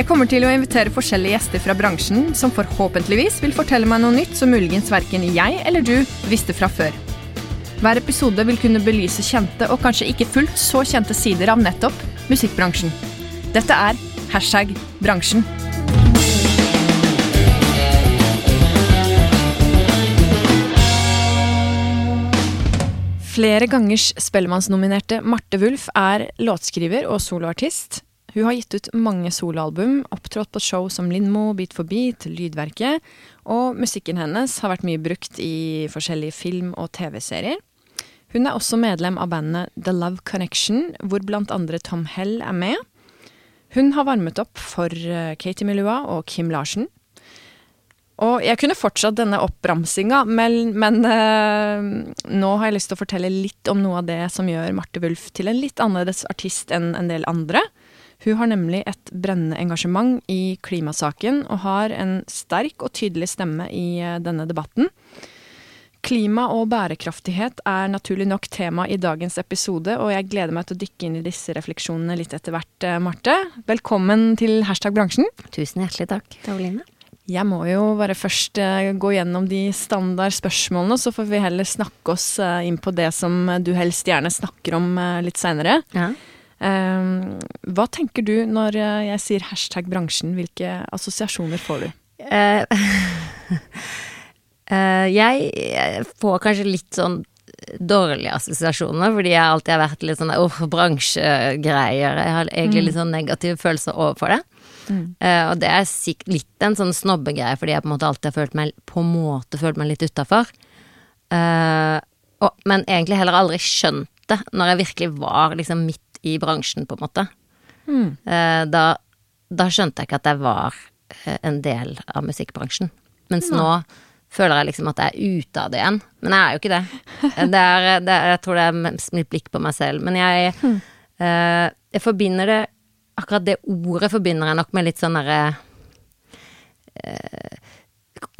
Jeg kommer til å invitere forskjellige gjester fra bransjen som forhåpentligvis vil fortelle meg noe nytt som muligens verken jeg eller du visste fra før. Hver episode vil kunne belyse kjente og kanskje ikke fullt så kjente sider av nettopp musikkbransjen. Dette er hashtag bransjen. Flere gangers Spellemannsnominerte Marte Wulf er låtskriver og soloartist. Hun har gitt ut mange soloalbum, opptrådt på show som Lindmo, Beat for beat, Lydverket, og musikken hennes har vært mye brukt i forskjellige film- og TV-serier. Hun er også medlem av bandet The Love Connection, hvor blant andre Tom Hell er med. Hun har varmet opp for eh, Katie Melua og Kim Larsen. Og jeg kunne fortsatt denne oppramsinga, men, men øh, nå har jeg lyst til å fortelle litt om noe av det som gjør Marte Wulf til en litt annerledes artist enn en del andre. Hun har nemlig et brennende engasjement i klimasaken, og har en sterk og tydelig stemme i øh, denne debatten. Klima og bærekraftighet er naturlig nok tema i dagens episode, og jeg gleder meg til å dykke inn i disse refleksjonene litt etter hvert, Marte. Velkommen til Hashtag bransjen. Tusen hjertelig takk, Karoline. Jeg må jo bare først gå gjennom de standard spørsmålene, så får vi heller snakke oss inn på det som du helst gjerne snakker om litt seinere. Ja. Hva tenker du når jeg sier hashtag bransjen, hvilke assosiasjoner får du? Uh, uh, jeg får kanskje litt sånn dårlige assosiasjoner, fordi jeg alltid har vært litt sånn oh, bransjegreier. Jeg har egentlig litt sånn negative følelser overfor det. Mm. Uh, og det er sikkert litt en sånn snobbegreie, fordi jeg på en måte alltid har følt meg på en måte følt meg litt utafor. Uh, men egentlig heller aldri skjønt det når jeg virkelig var liksom midt i bransjen, på en måte. Mm. Uh, da, da, skjønte jeg ikke at jeg var en del av musikkbransjen. Mens nå føler jeg liksom at jeg er ute av det igjen. Men jeg er jo ikke det. det, er, det er, jeg tror det er mitt blikk på meg selv. Men jeg, mm. jeg forbinder det akkurat det ordet forbinder jeg nok med litt sånn derre eh,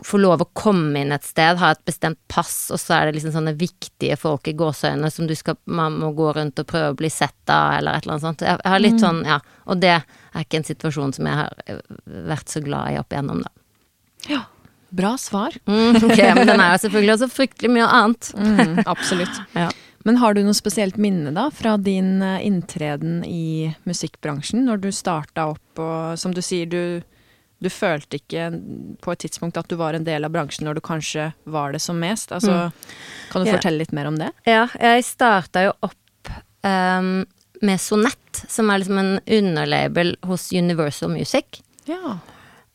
Få lov å komme inn et sted, ha et bestemt pass, og så er det liksom sånne viktige folk i gåseøyne som du skal Man må gå rundt og prøve å bli sett av, eller et eller annet sånt. Jeg, har litt mm. sånn, ja. Og det er ikke en situasjon som jeg har vært så glad i opp igjennom, da. Ja. Bra svar. Mm, ok, men den er jo selvfølgelig også fryktelig mye annet. Mm, absolutt. ja. Men har du noe spesielt minne da fra din inntreden i musikkbransjen, når du starta opp og som du sier, du, du, følte ikke på et tidspunkt at du var en del av bransjen når du kanskje var det som mest? Altså, mm. Kan du ja. fortelle litt mer om det? Ja, jeg starta jo opp um, med Sonett, som er liksom en underlabel hos Universal Music. Ja.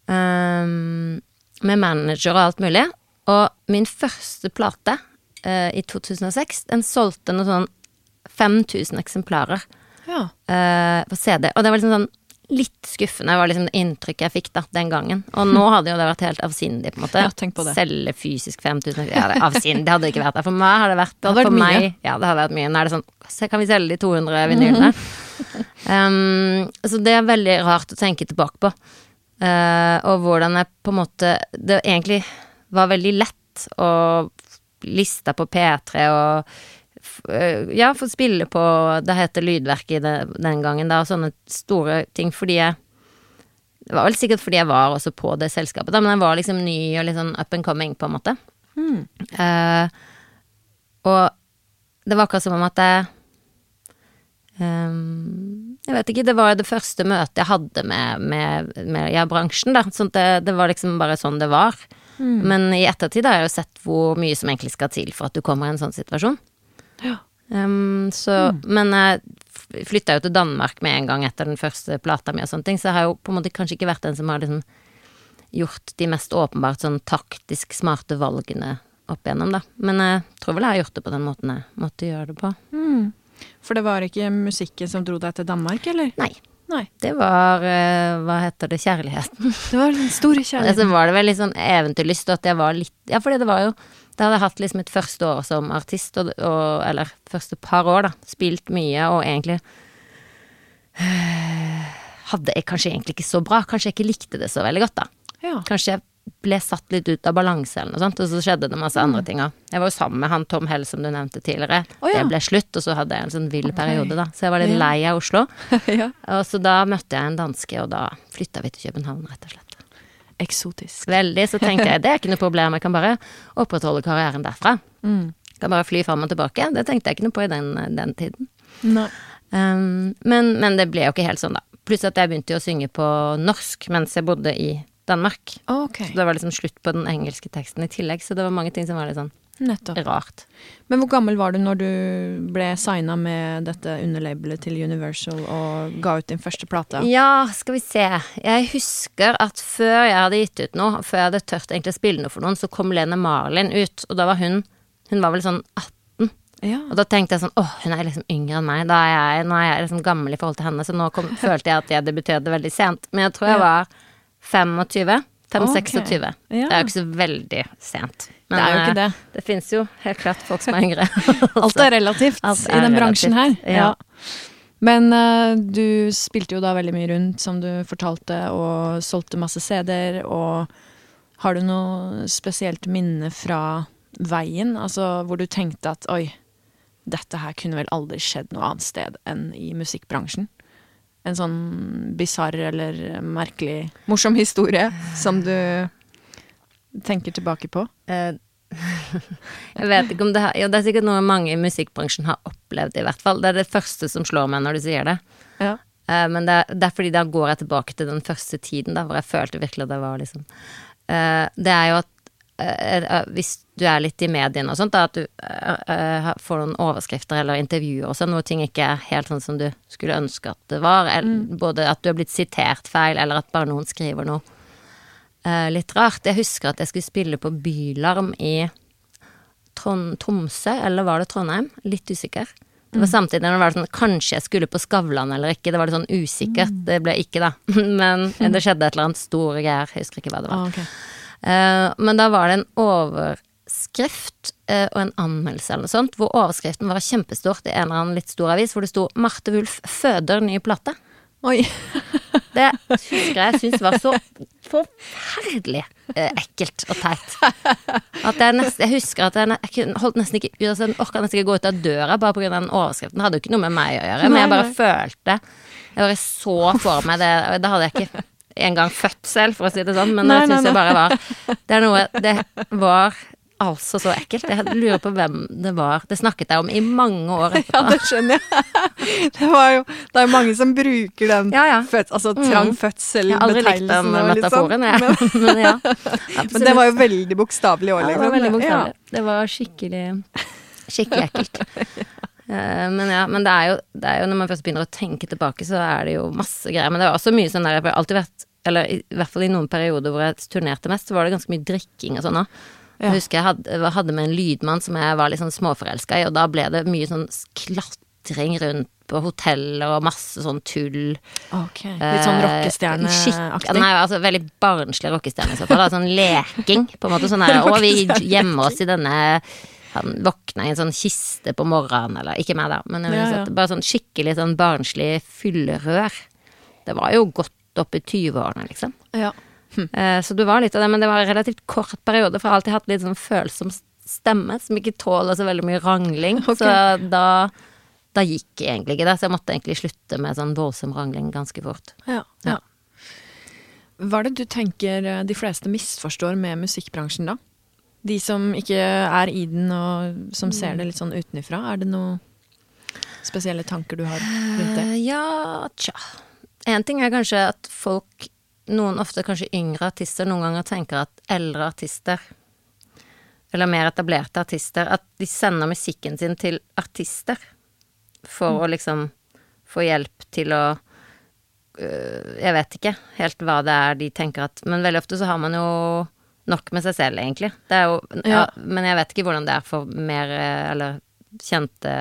Um, med manager og alt mulig. Og min første plate uh, i 2006, den solgte noe sånn 5000 eksemplarer ja. uh, på CD. Og det var liksom sånn litt skuffende, var liksom det inntrykket jeg fikk da, den gangen. Og nå hadde jo det vært helt avsindig, på en måte. Ja, tenk på det. Selge fysisk 5000 Ja, det, avsindig hadde det ikke vært der. For meg har det vært Det hadde vært mye. Meg, ja, det hadde vært mye. Nå er det sånn Kan vi selge de 200 vinylene? um, så det er veldig rart å tenke tilbake på. Uh, og hvordan jeg på en måte Det egentlig var veldig lett å liste på P3 og ja, få spille på Det heter Lydverket den gangen, da, og sånne store ting, fordi jeg Det var vel sikkert fordi jeg var også på det selskapet, da, men jeg var liksom ny og litt sånn up and coming, på en måte. Mm. Uh, og det var akkurat som om at jeg Um, jeg vet ikke, det var det første møtet jeg hadde med, med, med ja, bransjen, da. Sånn det, det, var liksom bare sånn det var. Mm. Men i ettertid har jeg jo sett hvor mye som egentlig skal til for at du kommer i en sånn situasjon. Ja. Um, så, mm. Men jeg flytta jo til Danmark med en gang etter den første plata mi og sånne ting, så jeg har jo på en måte kanskje ikke vært den som har liksom gjort de mest åpenbart sånn taktisk smarte valgene opp igjennom, da. Men jeg tror vel jeg har gjort det på den måten jeg måtte gjøre det på. Mm. For det var ikke musikken som dro deg til Danmark, eller? Nei. Nei. Det var eh, Hva heter det? Kjærligheten. Det var den store kjærligheten. så var det vel litt sånn eventyrlyst, og at jeg var litt Ja, fordi det var jo Da hadde jeg hatt liksom et første år som artist, og, og Eller første par år, da. Spilt mye, og egentlig øh, Hadde jeg kanskje egentlig ikke så bra. Kanskje jeg ikke likte det så veldig godt, da. Ja. Kanskje jeg ble satt litt ut av balanse eller noe sånt, og så skjedde det masse andre ting òg. Jeg var jo sammen med han Tom Hell som du nevnte tidligere. Oh, ja. Det ble slutt, og så hadde jeg en sånn vill okay. periode, da. Så jeg var litt lei av Oslo. ja. Og så da møtte jeg en danske, og da flytta vi til København, rett og slett. Eksotisk. Veldig. Så tenkte jeg det er ikke noe problem, jeg kan bare opprettholde karrieren derfra. Mm. Kan bare fly fram og tilbake. Det tenkte jeg ikke noe på i den, den tiden. Um, men, men det ble jo ikke helt sånn, da. Pluss at jeg begynte jo å synge på norsk mens jeg bodde i Danmark. Okay. Så det var liksom slutt på den engelske teksten i tillegg, så det var mange ting som var litt sånn nettopp. rart. Men hvor gammel var du når du ble signa med dette underlabelet til Universal og ga ut din første plate? Ja, skal vi se. Jeg husker at før jeg hadde gitt ut noe, før jeg hadde tørt egentlig spille noe for noen, så kom Lene Marlin ut, og da var hun Hun var vel sånn 18. Ja. Og da tenkte jeg sånn åh, hun er liksom yngre enn meg. Da er jeg, nå er jeg liksom gammel i forhold til henne, så nå kom, følte jeg at jeg debuterte veldig sent. Men jeg tror jeg var 25. 5-26. Ja. Det er jo ikke så veldig sent. Det er jo ikke det. eh, det fins jo helt klart folk som er yngre. Alt er relativt Alt i den relativt. bransjen her. Ja. ja. Men uh, du spilte jo da veldig mye rundt, som du fortalte, og solgte masse CD-er. Og har du noe spesielt minne fra veien? Altså hvor du tenkte at oi, dette her kunne vel aldri skjedd noe annet sted enn i musikkbransjen? En sånn bisarr eller merkelig morsom historie som du tenker tilbake på? Eh, jeg vet ikke om det har Jo, det er sikkert noe mange i musikkbransjen har opplevd, i hvert fall. Det er det første som slår meg når du sier det. Ja. Eh, men det, er- det er fordi da går jeg tilbake til den første tiden, da, hvor jeg følte virkelig at det var liksom eh, Det er jo at hvis du er litt i mediene og sånt, da, at du eh, eh, får noen overskrifter eller intervjuer og sånn, hvor ting ikke er helt sånn som du skulle ønske at det var, eller, både at du har blitt sitert feil, eller at bare noen skriver noe eh, litt rart. Jeg husker at jeg skulle spille på Bylarm i Trond Tromsø, eller var det Trondheim? Litt usikker. Det var samtidig når det var sånn Kanskje jeg skulle på Skavlan eller ikke. Det var litt sånn usikkert. Det ble ikke, da. Men det skjedde et eller annet store greier. Jeg husker ikke hva det var. Ah, ok. Eh, men da var det en overskrift eh, og en anmeldelse eller noe sånt, hvor overskriften var kjempestort i en eller annen litt stor avis, hvor det sto 'Marte Wulf føder ny plate'. Oi. Det husker jeg syns var så forferdelig eh, ekkelt og teit. At jeg, nest, jeg husker at jeg, jeg holdt nesten ikke ut altså, Jeg orka nesten ikke gå ut av døra bare pga. den overskriften. Det hadde jo ikke noe med meg å gjøre, men jeg bare følte Jeg bare så for meg det og det hadde jeg ikke engang fødsel, for å si det sånn, men Nei, jeg syns jeg bare var Det er noe Det var altså så ekkelt. Jeg lurer på hvem det var. Det snakket jeg om i mange år Ja, det skjønner jeg. Det, var jo, det er jo mange som bruker den Ja, ja. føds, altså trang Mm. fødsel Jeg har aldri likt den sånn. metaforen, jeg. Men, ja. Men det var jo veldig bokstavelig òg, Ja, det liksom. var veldig Ja. bokstavelig. Det var skikkelig Skikkelig ekkelt. Eh, men ja, men det er, jo, det er jo når man først begynner å tenke tilbake, så er det jo masse greier. Men det var også mye sånn der Jeg har alltid vært Eller i, hvert fall i noen perioder hvor jeg turnerte mest, så var det ganske mye drikking og sånn òg. Ja. Jeg husker jeg hadde, hadde med en lydmann som jeg var litt sånn småforelska i, og da ble det mye sånn klatring rundt på hoteller og masse sånn tull. Ok, Litt sånn Eh, rockestjerneaktig. Nei, altså veldig barnslig rockestjerne i så fall. Sånn leking, på en måte. Sånn her, og vi gjemmer oss i denne Han våkna i en sånn kiste på morgenen, eller ikke meg, da, men jeg Ja, ja. bare sånn skikkelig sånn barnslig fyllerør. Det var jo godt opp i 20-årene, liksom. Ja. Eh, Så du var litt av det, men det var en relativt kort periode, for jeg har alltid hatt litt sånn følsom stemme som ikke tåler så veldig mye rangling. okay. Så da, da gikk egentlig ikke det, så jeg måtte egentlig slutte med sånn voldsom rangling ganske fort. Ja, ja. Hva er det du tenker eh, de fleste misforstår med musikkbransjen, da? De som ikke er i den, og som ser det litt sånn utenifra. Er det noen spesielle tanker du har rundt det? Eh, Ja, tja. En ting er kanskje at folk, noen ofte kanskje yngre artister, noen ganger tenker at eldre artister, eller mer etablerte artister, at de sender musikken sin til artister for å liksom få hjelp til å øh, Jeg vet ikke helt hva det er de tenker at Men veldig ofte så har man jo nok med seg selv, egentlig. Det jo, ja. Men jeg vet ikke hvordan det er for mer eh, eller kjente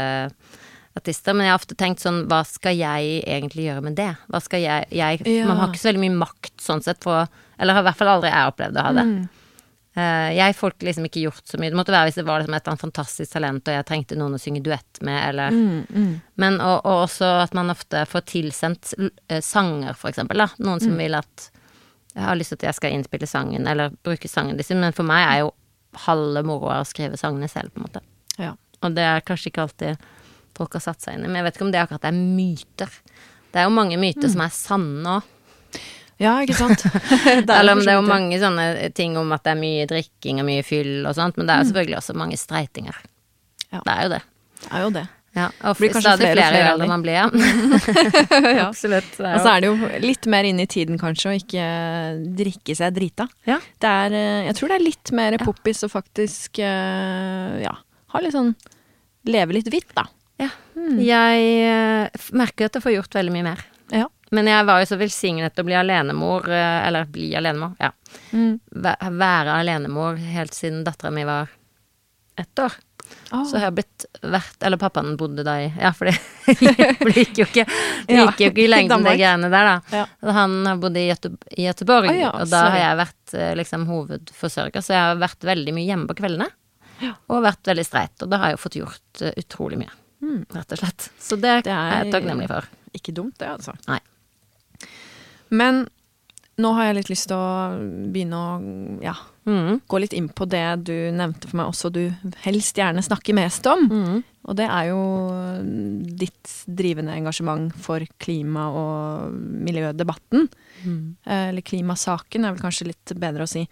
artister, men jeg har ofte tenkt sånn Hva skal jeg egentlig gjøre med det? Hva skal jeg, jeg Ja. Man har ikke så veldig mye makt sånn sett på Eller har i hvert fall aldri jeg opplevd å ha det. Eh, jeg får liksom ikke gjort så mye. Det måtte være hvis det var liksom et eller annet fantastisk talent, og jeg trengte noen å synge duett med, eller Mm, Men og, og også at man ofte får tilsendt uh, sanger, for eksempel, da. Noen som vil at Jeg har lyst til at jeg skal innspille sangen, eller bruke sangen deres, men for meg er jo halve moroa å skrive sangene selv, på en måte. Ja. Og det er kanskje ikke alltid folk har satt seg inn i, men jeg vet ikke om det akkurat er myter. Det er jo mange myter som er sanne òg. ja, ikke sant? Er Eller om det er jo mange sånne ting om at det er mye drikking og mye fyll og sånt, men det er jo selvfølgelig også mange streitinger. Ja. Det er jo det. Det er jo det. Ja, og Blir kanskje stadig flere flere, eldre man blir, ja. ja. Absolutt. Og så er det jo litt mer inne i tiden, kanskje, å ikke drikke seg drita. Ja. Det er, eh, jeg tror det er litt mer poppis å faktisk eh, ja, ha litt sånn Leve litt hvitt, da. Ja. Jeg eh, merker at jeg får gjort veldig mye mer. Ja. Men jeg var jo så velsignet å bli alenemor, eh, eller bli alenemor, ja. Mm. Være alenemor helt siden dattera mi var ett år. Ah. Så jeg har blitt vært Eller pappaen bodde da i Ja, for det det gikk jo ikke Det gikk jo ikke i lengden, det greiene der, da. Ja. Han har bodd i, Göte i Göteborg, Ah, ja, og da har jeg vært eh, liksom hovedforsørger, så jeg har vært veldig mye hjemme på kveldene. Og vært veldig streit, og da har jeg fått gjort eh, utrolig mye, rett og slett. Så det, Det er- er jeg takknemlig for. Ikke dumt, det, altså. Nei. Men nå har jeg litt lyst til å begynne å ja, Mm. gå litt inn på det du nevnte for meg også, du helst gjerne snakker mest om. Mm. Og det er jo ditt drivende engasjement for klima- og miljødebatten. Mm. Eh, Eller klimasaken er vel kanskje litt bedre å si.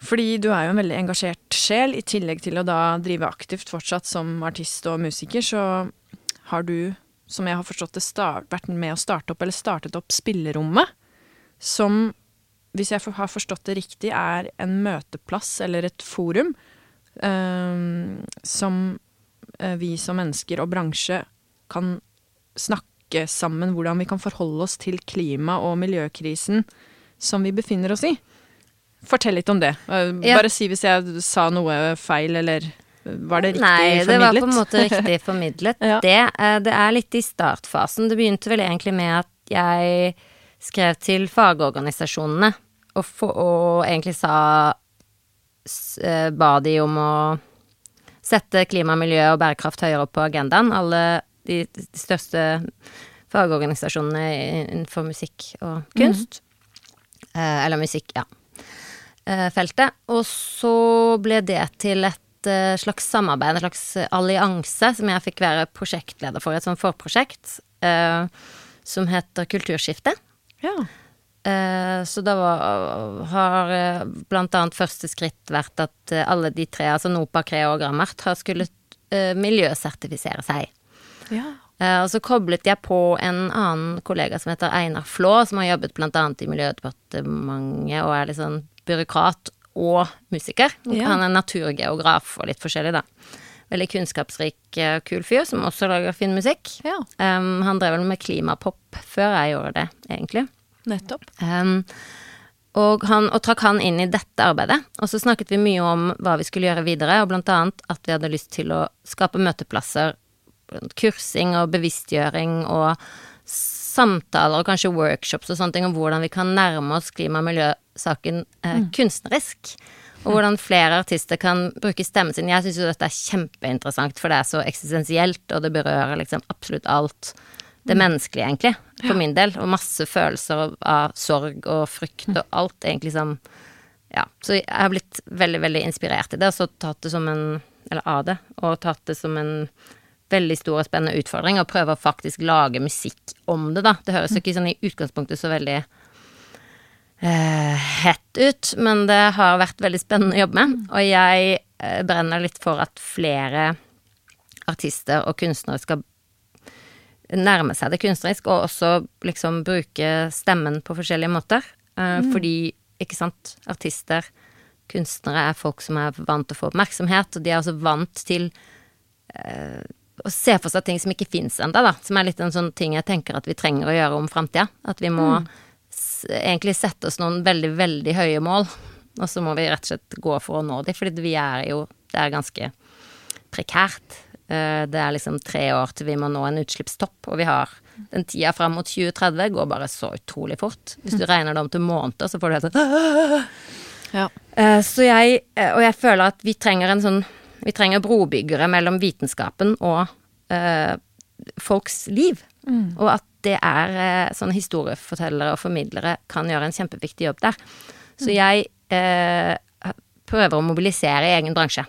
Fordi du er jo en veldig engasjert sjel, i tillegg til å da drive aktivt fortsatt som artist og musiker, så har du, som jeg har forstått det, start, vært med å starte opp, eller startet opp Spillerommet, som, hvis jeg har forstått det riktig, er en møteplass eller et forum eh, som eh, vi som mennesker og bransje kan snakke sammen hvordan vi kan forholde oss til klima- og miljøkrisen som vi befinner oss i. Fortell litt om det. Bare Ja. Si hvis jeg sa noe feil, eller var det riktig Nei, formidlet? det var på en måte riktig formidlet. Ja. det, eh, det er litt i startfasen. Det begynte vel egentlig med at jeg skrev til fagorganisasjonene og, for, og egentlig sa eh, Ba de om å sette klima, miljø og bærekraft høyere opp på agendaen. Alle de, de største fagorganisasjonene innenfor musikk og kunst. Eh, eller musikk, ja. Eh, feltet. Og så ble det til et eh, slags samarbeid, en slags allianse, som jeg fikk være prosjektleder for. Et sånt forprosjekt eh, som heter Kulturskifte. Ja. Eh, Så da var, har eh, blant annet første skritt vært at eh, alle de tre, altså NOPA, Crea og Grammert, har skullet eh, miljøsertifisere seg. ja. Eh, Og så koblet jeg på en annen kollega som heter Einar Flå, som har jobbet blant annet i Miljødepartementet og er litt sånn byråkrat og musiker. Ja. Han er naturgeograf og litt forskjellig, da. Veldig kunnskapsrik, og kul fyr som også lager fin musikk. Ja, Um, han drev vel med klimapop før jeg gjorde det, egentlig. nettopp. Um, og, han, og trakk han inn i dette arbeidet. Og så snakket vi mye om hva vi skulle gjøre videre, og blant annet at vi hadde lyst til å skape møteplasser, kursing og bevisstgjøring og samtaler og kanskje workshops og sånne ting om hvordan vi kan nærme oss klima- og miljøsaken eh, kunstnerisk. Og hvordan flere artister kan bruke stemmen sin. Jeg syns jo dette er kjempeinteressant, for det er så eksistensielt, og det berører liksom absolutt alt det menneskelige, egentlig, for min del. Og masse følelser av- sorg og frykt og alt, egentlig som Ja. Så jeg har blitt veldig, veldig inspirert i det, og så tatt det som en Eller av det, og tatt det som en veldig stor og spennende utfordring og prøve å faktisk lage musikk om det, da. Det høres jo ikke sånn i utgangspunktet så veldig hett ut, men det har vært veldig spennende å jobbe med. Og jeg eh, brenner litt for at flere artister og kunstnere skal nærme seg det kunstnerisk, og også liksom bruke stemmen på forskjellige måter. Mm. Fordi, ikke sant, artister, kunstnere er folk som er vant til å få oppmerksomhet, og de er også vant til eh, å se for seg ting som ikke fins ennå, da. Som er litt en sånn ting jeg tenker at vi trenger å gjøre om framtida. At vi må s egentlig sette oss noen veldig, veldig høye mål, og så må vi rett og slett gå for å nå dem, fordi vi er jo Det er ganske prekært Eh, det er liksom tre år til vi må nå en utslippstopp, og vi har den tida fram mot 2030 går bare så utrolig fort. Hvis du regner det om til måneder, så får du helt sånn Ja. Eh, Så jeg, eh, og jeg føler at vi trenger en sånn Vi trenger brobyggere mellom vitenskapen og eh, folks liv. Og at det er eh, sånne historiefortellere og formidlere kan gjøre en kjempeviktig jobb der. Så jeg eh, prøver å mobilisere i egen bransje.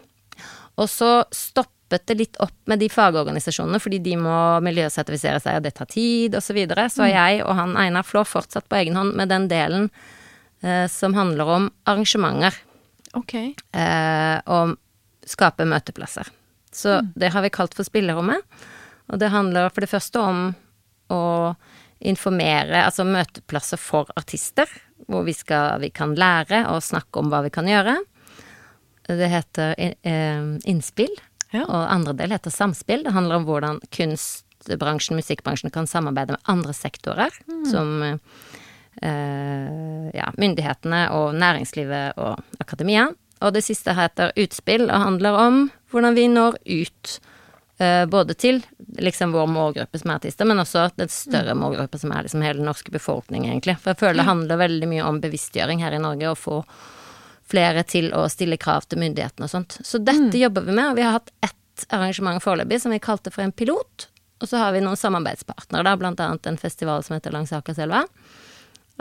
Og så stoppet det litt opp med de fagorganisasjonene, fordi de må miljøsertifisere seg, og det tar tid, osv. Så, videre. så jeg og han Einar Flå fortsatt på egen hånd med den delen eh, som handler om arrangementer Ok. eh, og skape møteplasser. Så det har vi kalt for spillerommet. Og det handler for det første om å informere, altså møteplasser for artister, hvor vi, skal, vi kan lære og snakke om hva vi kan gjøre. Det heter eh, innspill, Ja. og andre del heter samspill. Det handler om hvordan kunstbransjen, musikkbransjen kan samarbeide med andre sektorer, som eh, ja, myndighetene og næringslivet og akademia. Og det siste heter utspill, og handler om hvordan vi når ut. Eh, både til liksom vår målgruppe som er artister, men også den større målgruppe som er liksom hele den norske befolkning, egentlig. For jeg føler det handler veldig mye om bevisstgjøring her i Norge, å få flere til å stille krav til myndighetene og sånt. Så dette jobber vi med, og vi har hatt ett arrangement foreløpig som vi kalte for en pilot. Og så har vi noen samarbeidspartnere, da, blant annet en festival som heter Langsakerselva.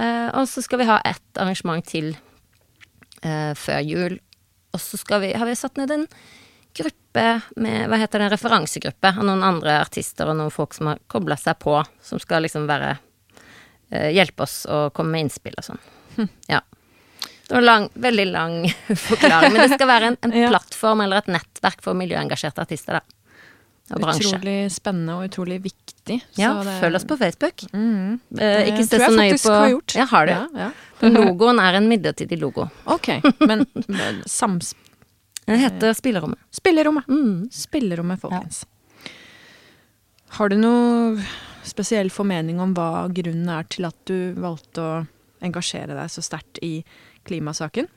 Eh, og så skal vi ha ett arrangement til eh, før jul. Og så vi, har vi satt ned en gruppe med, hva heter det, en referansegruppe av noen andre artister og noen folk som har kobla seg på, som skal liksom være eh, Hjelpe oss å komme med innspill og sånn. Ja. Det var lang, veldig lang forklaring, men det skal være en, en Ja. plattform eller et nettverk for miljøengasjerte artister, da. Og bransje. Utrolig spennende og utrolig viktig. Ja, det- følg oss på Facebook. Mm. Eh, ikke se så nøye på har gjort. Ja, har du? Ja, ja. Logoen er en midlertidig logo. Ok, men men sams... Den heter Spillerommet. Spillerommet. Mm. Spillerommet, folkens. Har du noe spesiell formening om hva grunnen er til at du valgte å engasjere deg så sterkt i klimasaken?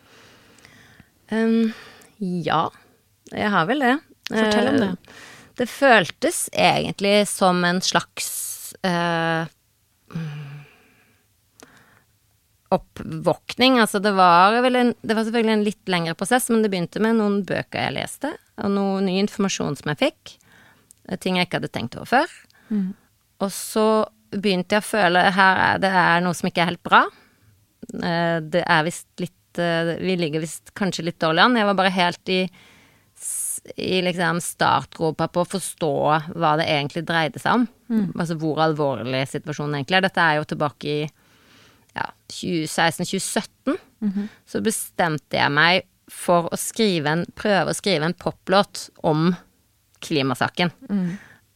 Um, ja, jeg har vel det. Fortell om det. det. Det føltes egentlig som en slags eh, oppvåkning. Altså det var vel en Det var selvfølgelig en litt lengre prosess, men det begynte med noen bøker jeg leste, og noe ny informasjon som jeg fikk. eh, Ting jeg ikke hadde tenkt over før. Og så begynte jeg å føle her er det er noe som ikke er helt bra. Eh, Det er visst litt eh, Vi ligger visst kanskje litt dårlig an. Jeg var bare helt i i liksom startgropa på å forstå hva det egentlig dreide seg om. Altså hvor alvorlig situasjonen egentlig er. Dette er jo tilbake i ja, 2016-2017. Så bestemte jeg meg for å skrive en, prøve å skrive en poplåt om klimasaken.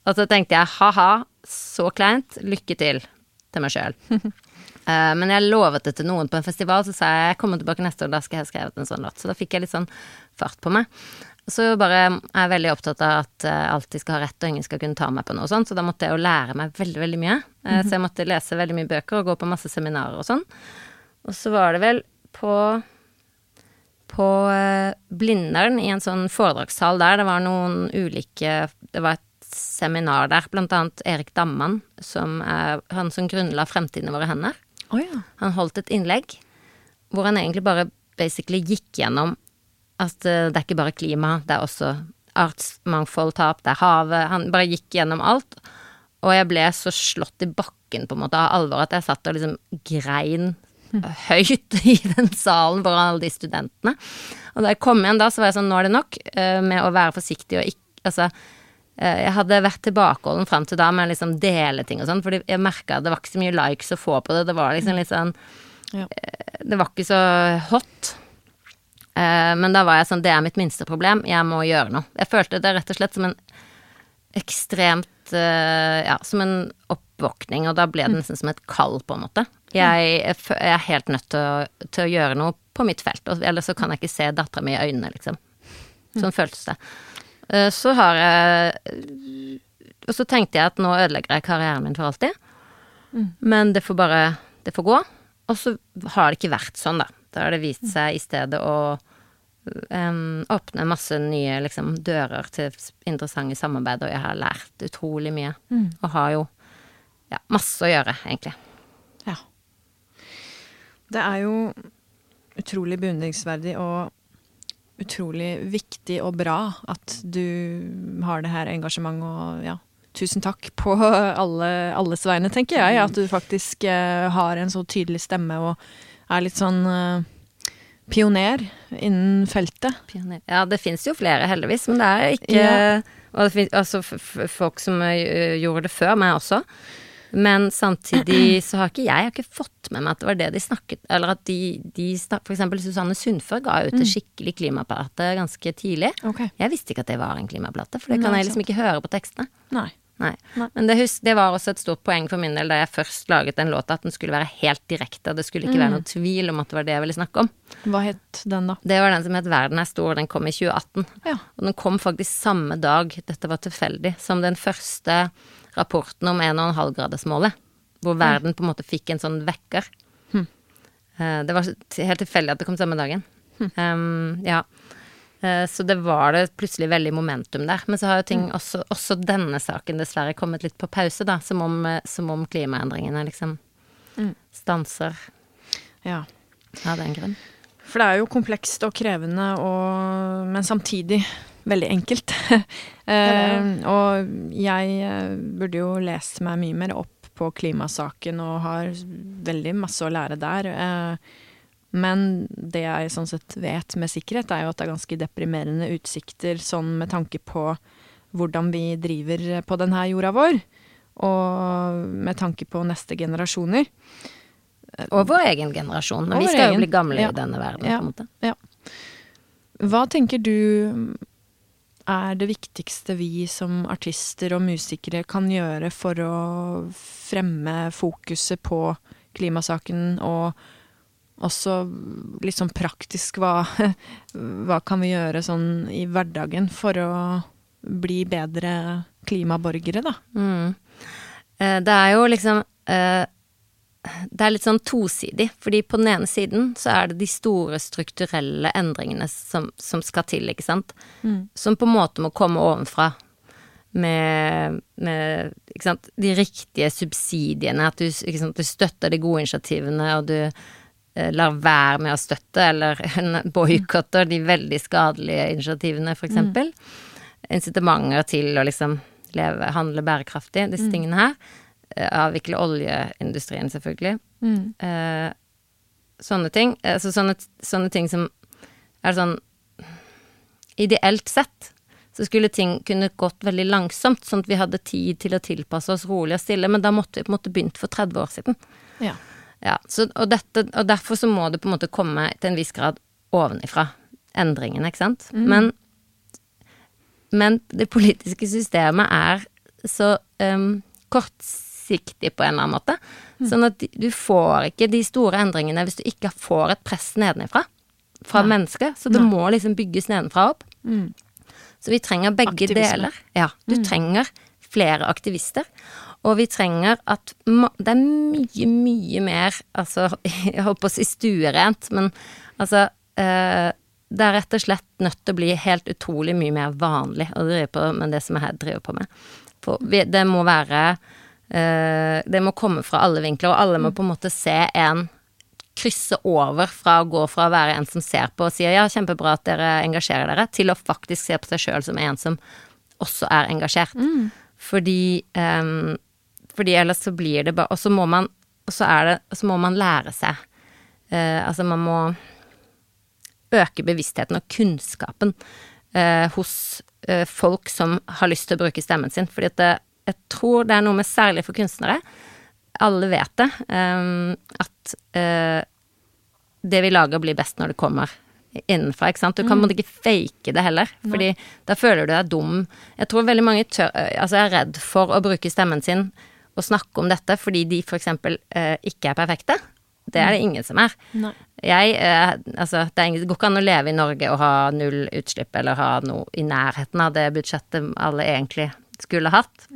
Og så tenkte jeg ha-ha, så kleint, lykke til til meg sjøl. Eh, men jeg lovet det til noen på en festival, så sa jeg jeg kommer tilbake neste år, da skal jeg ha skrevet en sånn låt. Så da fikk jeg litt sånn fart på meg. Så bare er jeg veldig opptatt av at jeg alltid skal ha rett, og ingen skal kunne ta meg på noe sånt. Så da måtte jeg jo lære meg veldig, veldig mye. Eh, Så jeg måtte lese veldig mye bøker og gå på masse seminarer og sånn. Og så var det vel på på eh, Blindern, i en sånn foredragssal der. Det var noen ulike Det var et seminar der, blant annet Erik Damman, som er han som grunnla Fremtiden i våre hender. Oh, ja. Han holdt et innlegg hvor han egentlig bare basically gikk gjennom at eh, det er ikke bare klima, det er også artsmangfoldtap, det er havet. Han bare gikk gjennom alt. Og jeg ble så slått i bakken på en måte av alvor at jeg satt og liksom grein høyt i den salen foran alle de studentene. Og da jeg kom igjen da, så var jeg sånn, nå er det nok eh, med å være forsiktig og ikke Altså, eh, jeg hadde vært tilbakeholden fram til da med å liksom dele ting og sånn, fordi jeg merka det var ikke så mye likes å få på det. Det var liksom litt sånn Ja. Det var ikke så hot. Eh, men da var jeg sånn, det er mitt minste problem, jeg må gjøre noe. Jeg følte det rett og slett som en ekstremt eh, Ja, som en oppvåkning, og da ble det nesten som et kall, på en måte. Jeg, jeg er helt nødt til å, til å gjøre noe på mitt felt, ellers så kan jeg ikke se dattera mi i øynene, liksom. Sånn føltes det. Eh, Så har jeg Og så tenkte jeg at nå ødelegger jeg karrieren min for alltid. Men det får bare Det får gå. Og så har det ikke vært sånn, da. Da har det vist seg i stedet å um, åpne masse nye liksom, dører til interessante samarbeid, og jeg har lært utrolig mye. Og har jo ja, masse å gjøre, egentlig. Ja. Det er jo utrolig beundringsverdig og utrolig viktig og bra at du har det her engasjementet og ja, tusen takk på alle, alles vegne, tenker jeg. At du faktisk eh, har en så tydelig stemme og er litt sånn uh, pioner innen feltet. Pioner. Ja, det fins jo flere, heldigvis, men det er ikke Ja. Og det finnes altså folk som eh, gjorde det før meg også. Men samtidig så har ikke jeg har ikke fått med meg at det var det de snakket Eller at de, de For eksempel Susanne Sundfør ga ut en skikkelig klimaplate ganske tidlig. Okay. Jeg visste ikke at det var en klimaplate, for det Nei, kan jeg sant. liksom ikke høre på tekstene. Nei. Nei. Nei. Men det, husk, det var også et stort poeng for min del da jeg først laget den låta, at den skulle være helt direkte. Det skulle ikke være noen tvil om at det var det jeg ville snakke om. Hva het den, da? Det var den som het Verden er stor, den kom i 2018. Ja. Og den kom faktisk samme dag, dette var tilfeldig, som den første rapporten om 1,5-gradersmålet. Hvor verden på en måte fikk en sånn vekker. Eh, Det var helt tilfeldig at det kom samme dagen. Um, ja. Eh, Så det var det plutselig veldig momentum der. Men så har jo ting, også, også denne saken dessverre kommet litt på pause, da. Som om, eh, som om klimaendringene liksom stanser ja. av den grunn. For det er jo komplekst og krevende, og, men samtidig veldig enkelt. uh, og jeg eh, burde jo lest meg mye mer opp på klimasaken og har veldig masse å lære der. Eh, men det jeg sånn sett vet med sikkerhet, er jo at det er ganske deprimerende utsikter sånn med tanke på hvordan vi driver på denne jorda vår. Og med tanke på neste generasjoner. Og vår egen generasjon. Og vi skal jo bli gamle Ja. i denne verden, Ja. på en måte. Hva tenker du er det viktigste vi som artister og musikere kan gjøre for å fremme fokuset på klimasaken, og også litt sånn praktisk hva, hva kan vi gjøre sånn i hverdagen for å bli bedre klimaborgere, da? Mm. Eh, Det er jo liksom eh, Det er litt sånn tosidig, fordi på den ene siden så er det de store strukturelle endringene som, som skal til, ikke sant. Som på en måte må komme ovenfra. Med, med de riktige subsidiene, at du, sant? du støtter de gode initiativene, og du lar være med å støtte, eller boikotter de veldig skadelige initiativene, for eksempel. Incitamenter til å liksom leve, handle bærekraftig, disse tingene her. Eh, Avvikle oljeindustrien, selvfølgelig. Eh, sånne ting. Altså sånne, sånne ting som er sånn Ideelt sett så skulle ting kunne gått veldig langsomt, sånn at vi hadde tid til å tilpasse oss rolig og stille, men da måtte vi på en måte begynt for 30 år siden. Ja. Ja, så, og, dette, og derfor så må det på en måte komme til en viss grad ovenifra, endringene, ikke sant? Men, men det politiske systemet er så um, kortsiktig på en eller annen måte. Sånn at du får ikke de store endringene hvis du ikke får et press nedenifra. Fra mennesker. Så det må liksom bygges nedenfra opp. Så vi trenger begge Aktivisme. deler. Ja, du trenger flere aktivister. Og vi trenger at Det er mye, mye mer Altså, jeg holdt på å si stuerent, men altså eh, Det er rett og slett nødt til å bli helt utrolig mye mer vanlig å drive på med det som jeg driver på med. For vi, det må være eh, Det må komme fra alle vinkler, og alle må på en måte se en krysse over fra å gå fra å være en som ser på og sier ja, kjempebra at dere engasjerer dere, til å faktisk se på seg sjøl som en som også er engasjert. Fordi, ehm, fordi ellers så blir det bare Og så må man, så er det, så må man lære seg eh, Altså man må øke bevisstheten og kunnskapen eh, hos eh, folk som har lyst til å bruke stemmen sin. Fordi at det, jeg tror det er noe med særlig for kunstnere, alle vet det, ehm, at eh, det vi lager blir best når det kommer innenfra, ikke sant. Du kan mm. ikke fake det heller, fordi da føler du deg dum. Jeg tror veldig mange tør, altså er redd for å bruke stemmen sin og snakke om dette fordi de for eksempel eh, ikke er perfekte. Det er det ingen som er. Jeg, eh, altså, det, er ingen, det går ikke an å leve i Norge og ha null utslipp eller ha noe i nærheten av det budsjettet alle egentlig skulle hatt.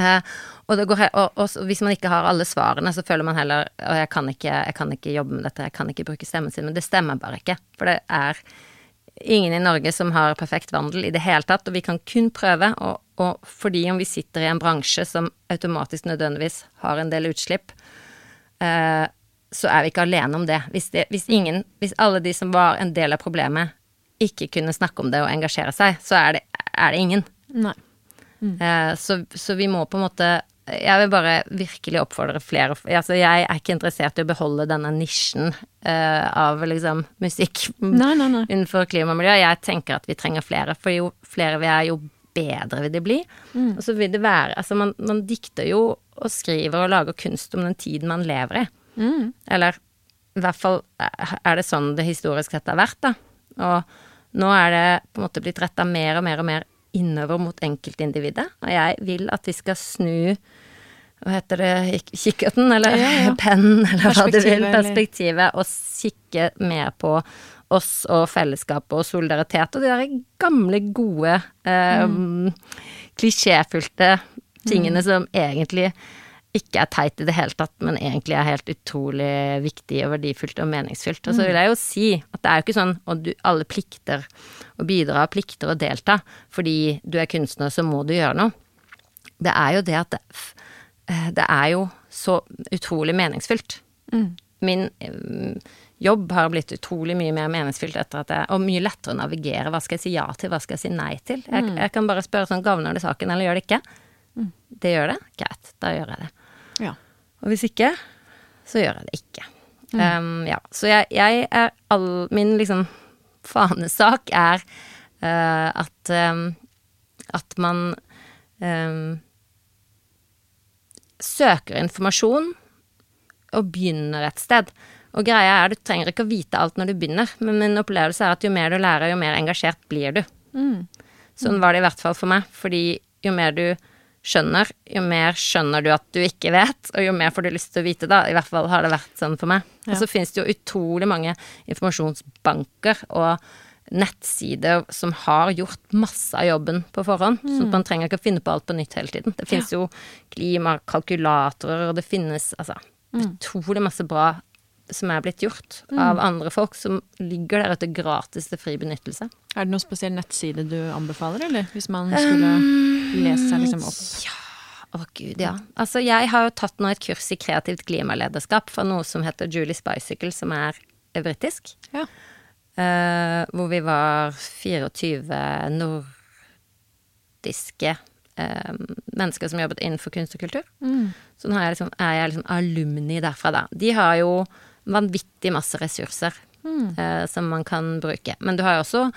Eh, og, det går, og, og hvis man ikke har alle svarene, så føler man heller at jeg kan, ikke, jeg kan ikke jobbe med dette, jeg kan ikke bruke stemmen sin. Men det stemmer bare ikke. For det er ingen i Norge som har perfekt vandel i det hele tatt, og vi kan kun prøve. Og, og fordi om vi sitter i en bransje som automatisk nødvendigvis har en del utslipp, eh, så er vi ikke alene om det. Hvis, det. hvis, ingen, hvis alle de som var en del av problemet, ikke kunne snakke om det og engasjere seg, så er det, er det ingen. Nei. Eh, så, så vi må på en måte jeg vil bare virkelig oppfordre flere altså Jeg er ikke interessert i å beholde denne nisjen eh, av liksom musikk nei, nei, nei. innenfor klima og miljø. Jeg tenker at vi trenger flere, for jo flere vi er, jo bedre vil det bli. Mm. Og så vil det være Altså, man, man, dikter jo og skriver og lager kunst om den tiden man lever i. Mm. Eller i hvert fall er det sånn det historisk sett har vært, da. Og nå er det på en måte blitt retta mer og mer og mer innover mot enkeltindividet. Og jeg vil at vi skal snu hva heter det, kikkerten, eller ja, ja. pennen, eller hva du vil, perspektivet, og kikke mer på oss og fellesskapet og solidaritet og de der gamle, gode, eh, mm. klisjéfylte tingene mm. som egentlig ikke er teit i det hele tatt, men egentlig er helt utrolig viktig og verdifullt og meningsfylt. Og så mm. vil jeg jo si at det er jo ikke sånn at du alle plikter å bidra, plikter å delta, fordi du er kunstner, så må du gjøre noe. Det er jo det at det, eh, det er jo så utrolig meningsfylt. Mm. Min jobb har blitt utrolig mye mer meningsfylt etter at jeg Og mye lettere å navigere. Hva skal jeg si ja til, hva skal jeg si nei til? Jeg, mm. jeg kan bare spørre sånn Gagner det saken, eller gjør det ikke? Mm. Det gjør det? Greit, da gjør jeg det. Ja. Og hvis ikke, så gjør jeg det ikke. Mm. Um, ja. Så jeg, jeg, er all Min liksom fanesak er uh, at um, at man um, søker informasjon og begynner et sted. Og greia er, du trenger ikke å vite alt når du begynner, men min opplevelse er at jo mer du lærer, jo mer engasjert blir du. Mm. Sånn var det i hvert fall for meg, fordi jo mer du skjønner, jo mer skjønner du at du ikke vet, og jo mer får du lyst til å vite, da. I hvert fall har det vært sånn for meg. Ja. Og så finnes det jo utrolig mange informasjonsbanker og nettsider som har gjort masse av jobben på forhånd. Mm. Så man trenger ikke å finne på alt på nytt hele tiden. Det finnes ja. jo klimakalkulatorer, og det finnes altså mm. utrolig masse bra som er blitt gjort mm. av andre folk, som ligger der ute gratis til fri benyttelse. Er det noen spesiell nettside du anbefaler, eller? Hvis man skulle um, lese seg liksom opp? Ja. Å oh, gud, ja. Altså, jeg har jo tatt nå et kurs i kreativt klimalederskap fra noe som heter Julie Bicycle, som er britisk. Ja. Uh, hvor vi var 24 nordiske uh, mennesker som jobbet innenfor kunst og kultur. Mm. Så nå jeg liksom, er jeg liksom alumni derfra, da. De har jo vanvittig masse ressurser mm. eh, som man kan bruke. Men du har jo også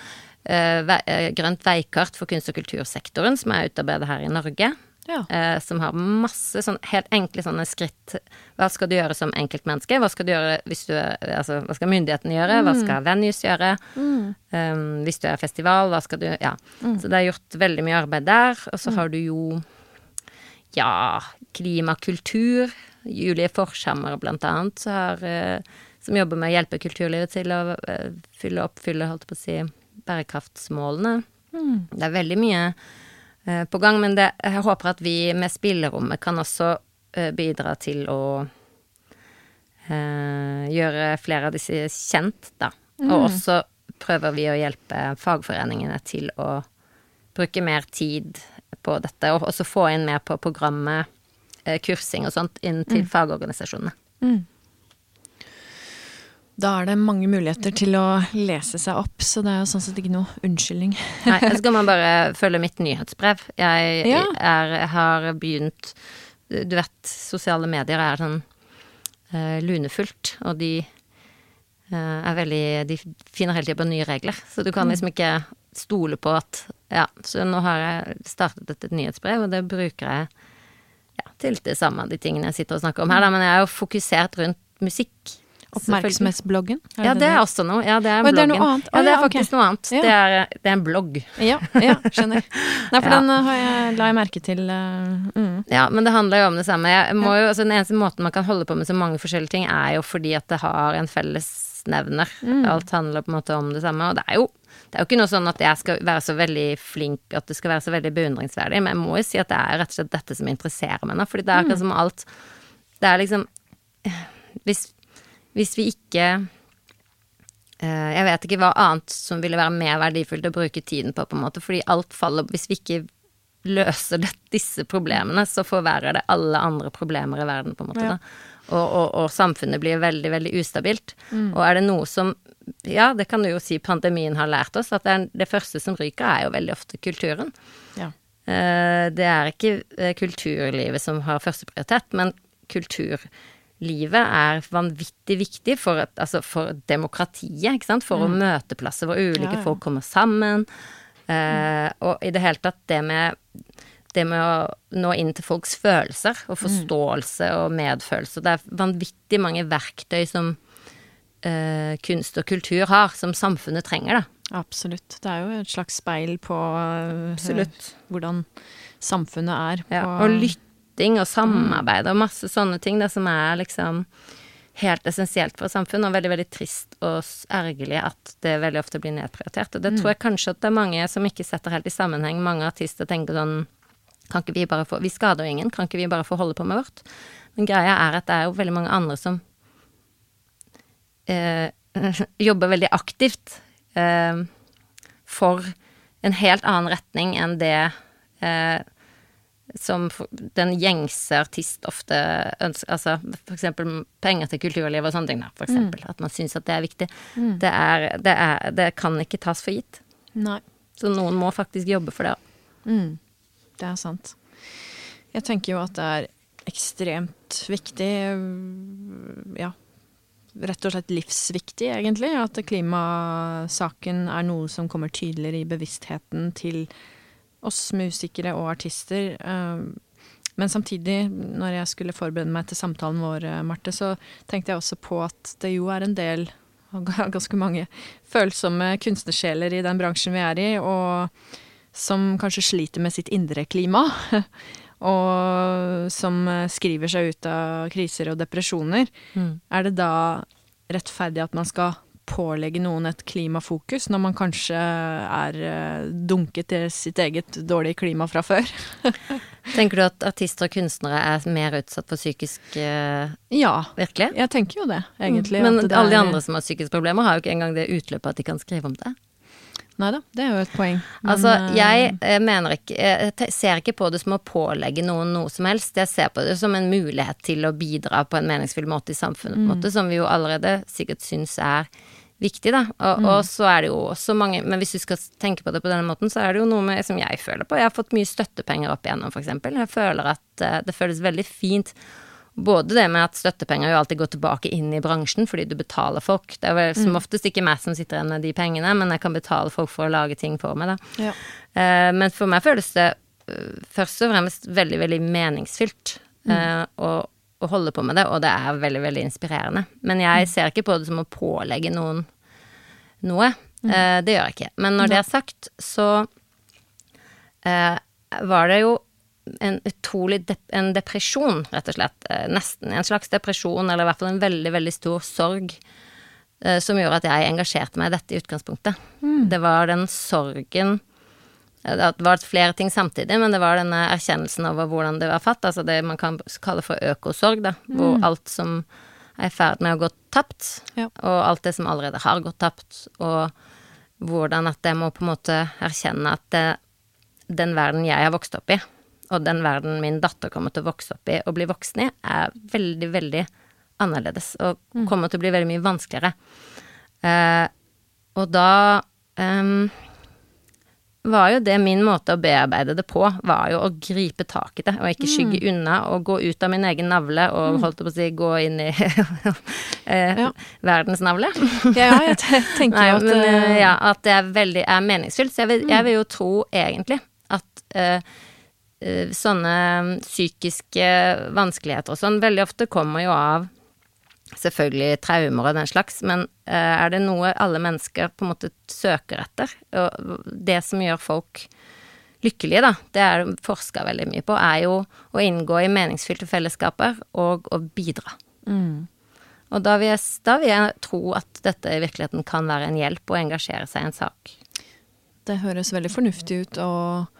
grønt veikart for kunst- og kultursektoren, som er utarbeidet her i Norge ja. eh, som har masse sånn helt enkle sånne skritt. Hva skal du gjøre som enkeltmenneske? Hva skal du gjøre hvis du Altså, hva skal myndighetene gjøre? Hva mm. skal venues gjøre? Mm. Um, hvis du er festival, hva skal du Ja. Mm. Så det er gjort veldig mye arbeid der. Og så mm. har du jo ja, klimakultur. Julie Forshammer, blant annet, har, uh, som jobber med å hjelpe kulturlivet til å uh, fylle oppfylle, holdt på å si, bærekraftsmålene. Mm. Det er veldig mye Eh, på gang. Men det, jeg håper at vi med spillerommet kan også eh, bidra til å eh, gjøre flere av disse kjent, da. Mm. Og også prøver vi å hjelpe fagforeningene til å bruke mer tid på dette, og også få inn mer på programmet, kursing og sånt, inn til mm. fagorganisasjonene. Mm. Da er det mange muligheter til å lese seg opp, så det er jo sånn sett ikke noe unnskyldning. Nei, så skal man bare følge mitt nyhetsbrev. Jeg ja. er, har begynt Du vet, sosiale medier er sånn uh, lunefullt, og de uh, er veldig De finner hele tida på nye regler, så du kan mm. liksom ikke stole på at Ja, så nå har jeg startet et, et nyhetsbrev, og det bruker jeg ja, det samme, de tingene jeg sitter og snakker om her, da, men jeg er jo fokusert rundt musikk Oppmerksomhetsbloggen? Ja, det, det er også noe. Ja, det er, bloggen. det er noe annet? ja, det er faktisk okay. noe annet. Ja. Det, er, det, er, en blogg. Ja, ja skjønner. Nei, for den har jeg, la jeg merke til. Uh, mm. Ja, men det handler jo om det samme. Jo, altså, den eneste måten man kan holde på med så mange forskjellige ting, er jo fordi at det har en fellesnevner. Mm. Alt handler på en måte om det samme. Og det er jo det er jo ikke noe sånn at jeg skal være så veldig flink, at det skal være så veldig beundringsverdig, men jeg må jo si at det er rett og slett dette som interesserer meg nå, fordi det er akkurat mm. som alt Det er liksom Hvis hvis vi ikke eh, Jeg vet ikke hva annet som ville være mer verdifullt å bruke tiden på, på en måte, fordi alt faller Hvis vi ikke løser det, disse problemene, så forverrer det alle andre problemer i verden, på en måte. Ja. Og, og, og samfunnet blir veldig, veldig ustabilt. Og er det noe som Ja, det kan du jo si pandemien har lært oss, at det, er, det første som ryker, er jo veldig ofte kulturen. Ja. Eh, Det er ikke eh, kulturlivet som har førsteprioritet, men kulturlivet er vanvittig viktig for, et, altså for demokratiet, ikke sant? For å møteplasser hvor ulike Mm. Ja, ja. folk kommer sammen. Eh, og i det hele tatt det med det med å nå inn til folks følelser Mm. og forståelse og medfølelse. Det er vanvittig mange verktøy som eh, kunst og kultur har, som samfunnet trenger, da. Absolutt. Det er jo et slags speil på eh, Absolutt. hvordan samfunnet er. Ja, og lytting og samarbeid og masse sånne ting da, som er liksom helt essensielt for samfunnet, og veldig, veldig trist og ergerlig at det veldig ofte blir nedprioritert. Og det tror jeg kanskje at det er mange som ikke setter helt i sammenheng. Mange artister tenker sånn Kan ikke vi bare få Vi skader jo ingen, kan ikke vi bare få holde på med vårt? Men greia er at det er jo veldig mange andre som eh, jobber veldig aktivt eh, for en helt annen retning enn det eh, som den gjengse artist ofte ønsker Altså for eksempel penger til kulturlivet og sånne ting, da, for eksempel. At man syns at det er viktig. Det, er, det, er, det kan ikke tas for gitt. Nei. Så noen må faktisk jobbe for det. Mm, det er sant. Jeg tenker jo at det er ekstremt viktig, ja, rett og slett livsviktig egentlig, at klimasaken er noe som kommer tydeligere i bevisstheten til oss musikere og artister. øh, Men samtidig, når jeg skulle forberede meg til samtalen vår, Marte, så tenkte jeg også på at det jo er en del, og ganske mange, følsomme kunstnersjeler i den bransjen vi er i, og som kanskje sliter med sitt indre klima. Og som eh, skriver seg ut av kriser og depresjoner. Er det da rettferdig at man skal pålegge noen et klimafokus, når man kanskje er eh, dunket til sitt eget dårlige klima fra før? Tenker du at artister og kunstnere er mer utsatt for psykisk uh, Ja, Virkelig? jeg tenker jo det, egentlig. Men det alle de andre som har psykiske problemer, har jo ikke engang det utløpet at de kan skrive om det. Nei da, det er jo et poeng. Men, Altså, eh, jeg eh, mener ikke Jeg ser ikke på det som å pålegge noen noe som helst. Jeg ser på det som en mulighet til å bidra på en meningsfull måte i samfunnet, en måte, som vi jo allerede sikkert syns er viktig, da. Og, og så er det jo også mange Men hvis du skal tenke på det på denne måten, så er det jo noe med som jeg føler på. Jeg har fått mye støttepenger opp igjennom, eksempel. Jeg føler at eh, det føles veldig fint. Både det med at støttepenger jo alltid går tilbake inn i bransjen fordi du betaler folk. Det er vel som oftest ikke meg som sitter igjen med de pengene, men jeg kan betale folk for å lage ting for meg, da. ja. Eh, men for meg føles det eh, først og fremst veldig, veldig meningsfylt mm. å, å holde på med det, og det er veldig, veldig inspirerende. Men jeg ser ikke på det som å pålegge noen noe. Eh, det gjør jeg ikke. Men når det er sagt, så eh, var det jo en utrolig dep en depresjon, rett og slett. Eh, nesten en slags depresjon, eller i hvert fall en veldig, veldig stor sorg, eh, som gjorde at jeg engasjerte meg i dette i utgangspunktet. Det var den sorgen eh, Det var flere ting samtidig, men det var denne erkjennelsen over hvordan det var fatt. Altså det man kan kalle for økosorg, da. Hvor alt som er i ferd med å gå tapt, Ja. og alt det som allerede har gått tapt, og hvordan at jeg må på en måte erkjenne at det, den verden jeg har vokst opp i, og den verden min datter kommer til å vokse opp i og bli voksen i, er veldig, veldig annerledes, og kommer til å bli veldig mye vanskeligere. Eh, og da um, var jo det min måte å bearbeide det på, var jo å gripe tak i det, og ikke skygge unna, og gå ut av min egen navle, og holdt jeg på å si, gå inn i eh, Ja. verdens navle. ja, jeg tenker Nei, at men eh, eh, ja, at det er veldig er meningsfylt. Så jeg vil, jeg vil jo tro egentlig at eh, sånne psykiske vanskeligheter og sånn veldig ofte kommer jo av selvfølgelig traumer og den slags, men eh, er det noe alle mennesker på en måte søker etter, og det som gjør folk lykkelige, da, det er det forska veldig mye på, er jo å inngå i meningsfylte fellesskaper og å bidra. Og da vil, jeg, da vil jeg tro at dette i virkeligheten kan være en hjelp å engasjere seg i en sak. Det høres veldig fornuftig ut, og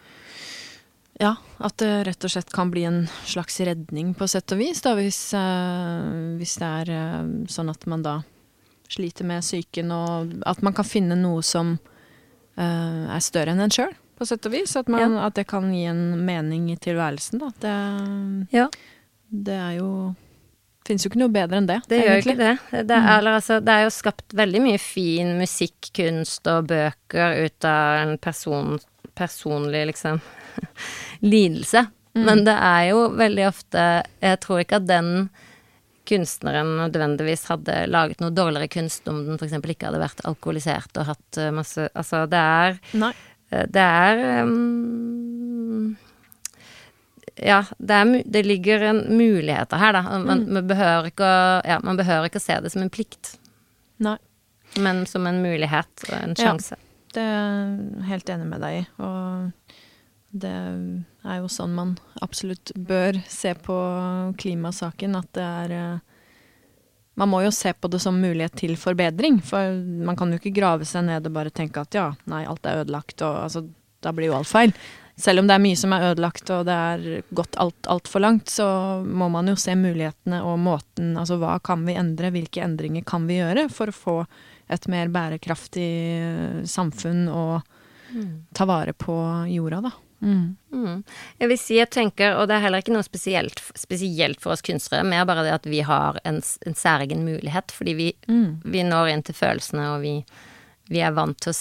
ja, at det rett og slett kan bli en slags redning på sett og vis, da, hvis, eh, hvis det er eh, sånn at man da sliter med psyken, og at man kan finne noe som eh, er større enn en sjøl, på sett og vis. At, man, at det kan gi en mening i tilværelsen, da. Det, Ja. det er jo Fins jo ikke noe bedre enn det, Det gjør ikke det. Det er, eller, altså, det er jo skapt veldig mye fin musikk, kunst og bøker ut av en person, personlig, liksom, lidelse. Men det er jo veldig ofte Jeg tror ikke at den kunstneren nødvendigvis hadde laget noe dårligere kunst om den f.eks. ikke hadde vært alkoholisert og hatt eh, masse Altså, det er Nei. Eh, Det er um, Ja, det, er, det ligger en muligheter her, da. Man, man, behøver å, ja, man behøver ikke å se det som en plikt, Nei. men som en mulighet og en sjanse. Ja. Det er jeg helt enig med deg i. Og det er jo sånn man absolutt bør se på klimasaken. At det er eh, Man må jo se på det som mulighet til forbedring. For man kan jo ikke grave seg ned og bare tenke at ja, nei, alt er ødelagt, og altså Da blir jo alt feil. Selv om det er mye som er ødelagt og det er gått alt altfor langt, så må man jo se mulighetene og måten Altså hva kan vi endre, hvilke endringer kan vi gjøre for å få et mer bærekraftig eh, samfunn og ta vare på jorda, da. Mm. Jeg vil si jeg tenker, og det er heller ikke noe spesielt, spesielt for oss kunstnere, mer bare det at vi har en, en særegen mulighet, fordi vi, vi når inn til følelsene, og vi, vi er vant til å,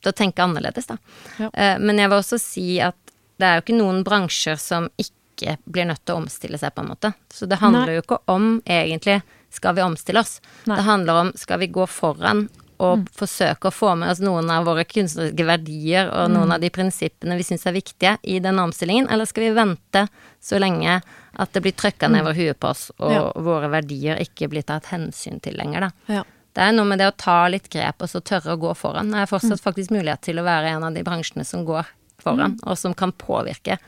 til å tenke annerledes, da. Ja. Eh, Men jeg vil også si at det er jo ikke noen bransjer som ikke blir nødt til å omstille seg, på en måte. Så det handler Nei. jo ikke om egentlig skal vi omstille oss. Nei. Det handler om skal vi gå foran og forsøke å få med oss noen av våre kunstneriske verdier og noen av de prinsippene vi syns er viktige i denne omstillingen, eller skal vi vente så lenge at det blir trøkka ned over huet på oss, og Ja. våre verdier ikke blir tatt hensyn til lenger, da. Ja. Det er noe med det å ta litt grep og så tørre å gå foran. Det er fortsatt faktisk mulighet til å være en av de bransjene som går foran, og som kan påvirke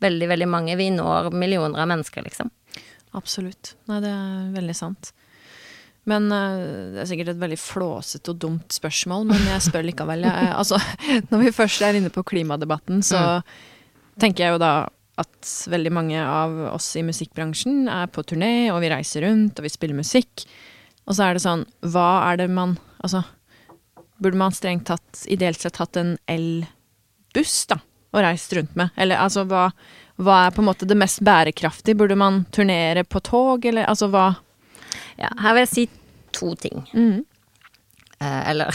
veldig, veldig mange. Vi når millioner av mennesker, liksom. Absolutt. Nei, det er veldig sant. Men eh, det er sikkert et veldig flåsete og dumt spørsmål, men jeg spør likevel. Jeg, altså, når vi først er inne på klimadebatten, så tenker jeg jo da at veldig mange av oss i musikkbransjen er på turné, og vi reiser rundt, og vi spiller musikk. Og så er det sånn, hva er det man Altså, burde man strengt tatt, ideelt sett, hatt en elbuss, da, og reist rundt med? Eller altså, hva, hva er på en måte det mest bærekraftige? Burde man turnere på tog, eller altså hva Ja, her vil jeg si to ting. Mm. Eh, eller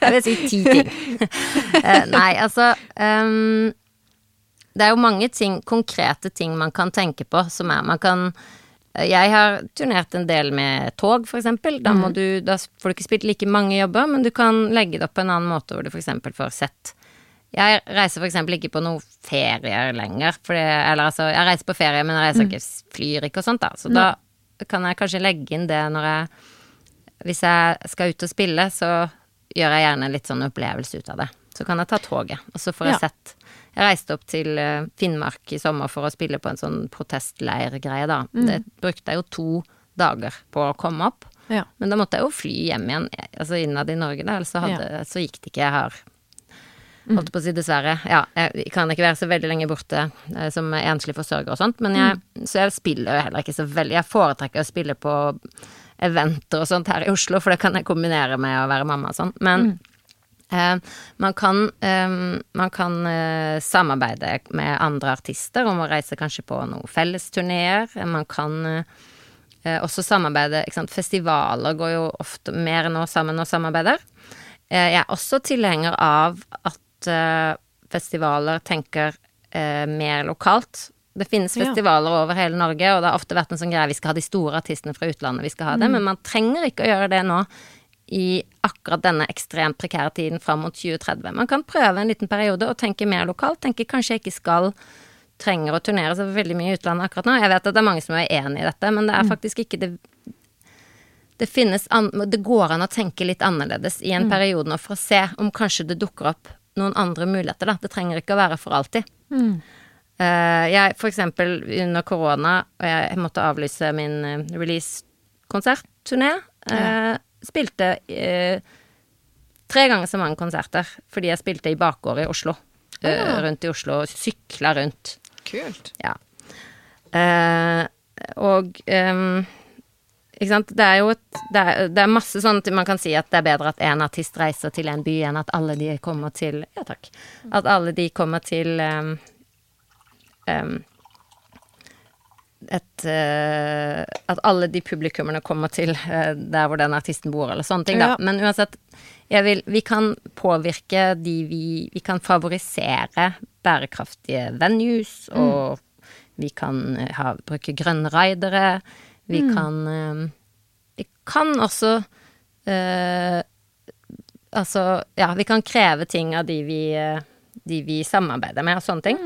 Jeg vil si ti ting. Eh, nei, altså um, Det er jo mange ting, konkrete ting man kan tenke på som er Man kan eh, Jeg har turnert en del med tog, eksempel. Da, du, da får du ikke spilt like mange jobber, men du kan legge det opp på en annen måte hvor du eksempel får sett jeg reiser eksempel ikke på noen ferier lenger, det, eller altså, jeg reiser på ferie, men jeg reiser ikke, flyr ikke og sånt da, så da kan jeg kanskje legge inn det når jeg, hvis jeg skal ut og spille, så gjør jeg gjerne litt sånn opplevelse ut av det. Så kan jeg ta toget, og så får jeg Ja. sett. Jeg reiste opp til eh, Finnmark i sommer for å spille på en sånn protestleirgreie da. Det brukte jeg jo to dager på å komme opp, Ja. men da måtte jeg jo fly hjem igjen, altså innad i Norge da, ellers så, hadde, så gikk det ikke. Jeg har Holdt på å si dessverre. Ja, jeg kan ikke være så veldig lenge borte eh, som enslig forsørger og sånt, men jeg, så jeg spiller jo heller ikke så veldig Jeg foretrekker å spille på eventer og sånt her i Oslo, for det kan jeg kombinere med å være mamma og sånn. Men eh, man kan, eh, man kan eh, samarbeide med andre artister om å reise kanskje på noen fellesturneer. Man kan eh, eh, også samarbeide? Festivaler går jo ofte mer nå sammen og samarbeider. Jeg er også tilhenger av at eh, festivaler tenker eh, mer lokalt. Det finnes Ja. festivaler over hele Norge, og det har ofte vært en sånn greie vi skal ha de store artistene fra utlandet, vi skal ha det, men man trenger ikke å gjøre det nå i akkurat denne ekstremt prekære tiden fram mot 2030. Man kan prøve en liten periode og tenke mer lokalt, tenke kanskje jeg ikke skal trenger å turnere så veldig mye i utlandet akkurat nå. Jeg vet at det er mange som er enig i dette, men det er faktisk ikke det det finnes an, Det går an å tenke litt annerledes i en periode nå for å se om kanskje det dukker opp noen andre muligheter, da. Det trenger ikke å være for alltid. Eh, jeg, for eksempel under korona, og jeg måtte avlyse min uh, release-konsertturné, ja. spilte eh, tre ganger så mange konserter fordi jeg spilte i bakgård i Oslo. eh, Ah. rundt i Oslo, og sykla rundt. Kult. Ja. Eh, og ehm, ikke sant. Det er jo et det er, det er masse at man kan si at det er bedre at en artist reiser til en by enn at alle de kommer til Ja, takk. At alle de kommer til um, um, et uh, At alle de publikummerne kommer til uh, der hvor den artisten bor, eller sånne ting, da. Ja. Men uansett, vil Vi kan påvirke de vi Vi kan favorisere bærekraftige venues, og vi kan eh, ha, bruke grønne Vi kan eh, Vi kan også uh, Altså, ja, vi kan kreve ting av de vi, eh, de vi samarbeider med, og sånne ting.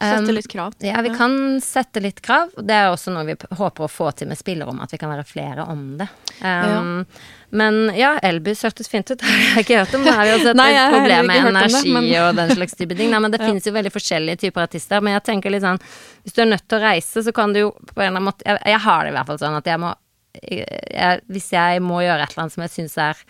Sette Um, litt krav. Ja, vi kan sette litt krav. Det er også noe vi håper å få til med spillerom, at vi kan være flere om det. Um, Men ja, elbuss hørtes fint ut. Har jeg ikke hørt om. Det har vi også et Nei, problem med energi det, men- og den slags type ting. Nei, men det Ja. finnes jo veldig forskjellige typer artister. Men jeg tenker litt sånn Hvis du er nødt til å reise, så kan du jo på en eller annen måte Jeg, jeg har det i hvert fall sånn at jeg må jeg, Hvis jeg må gjøre et eller annet som jeg syns er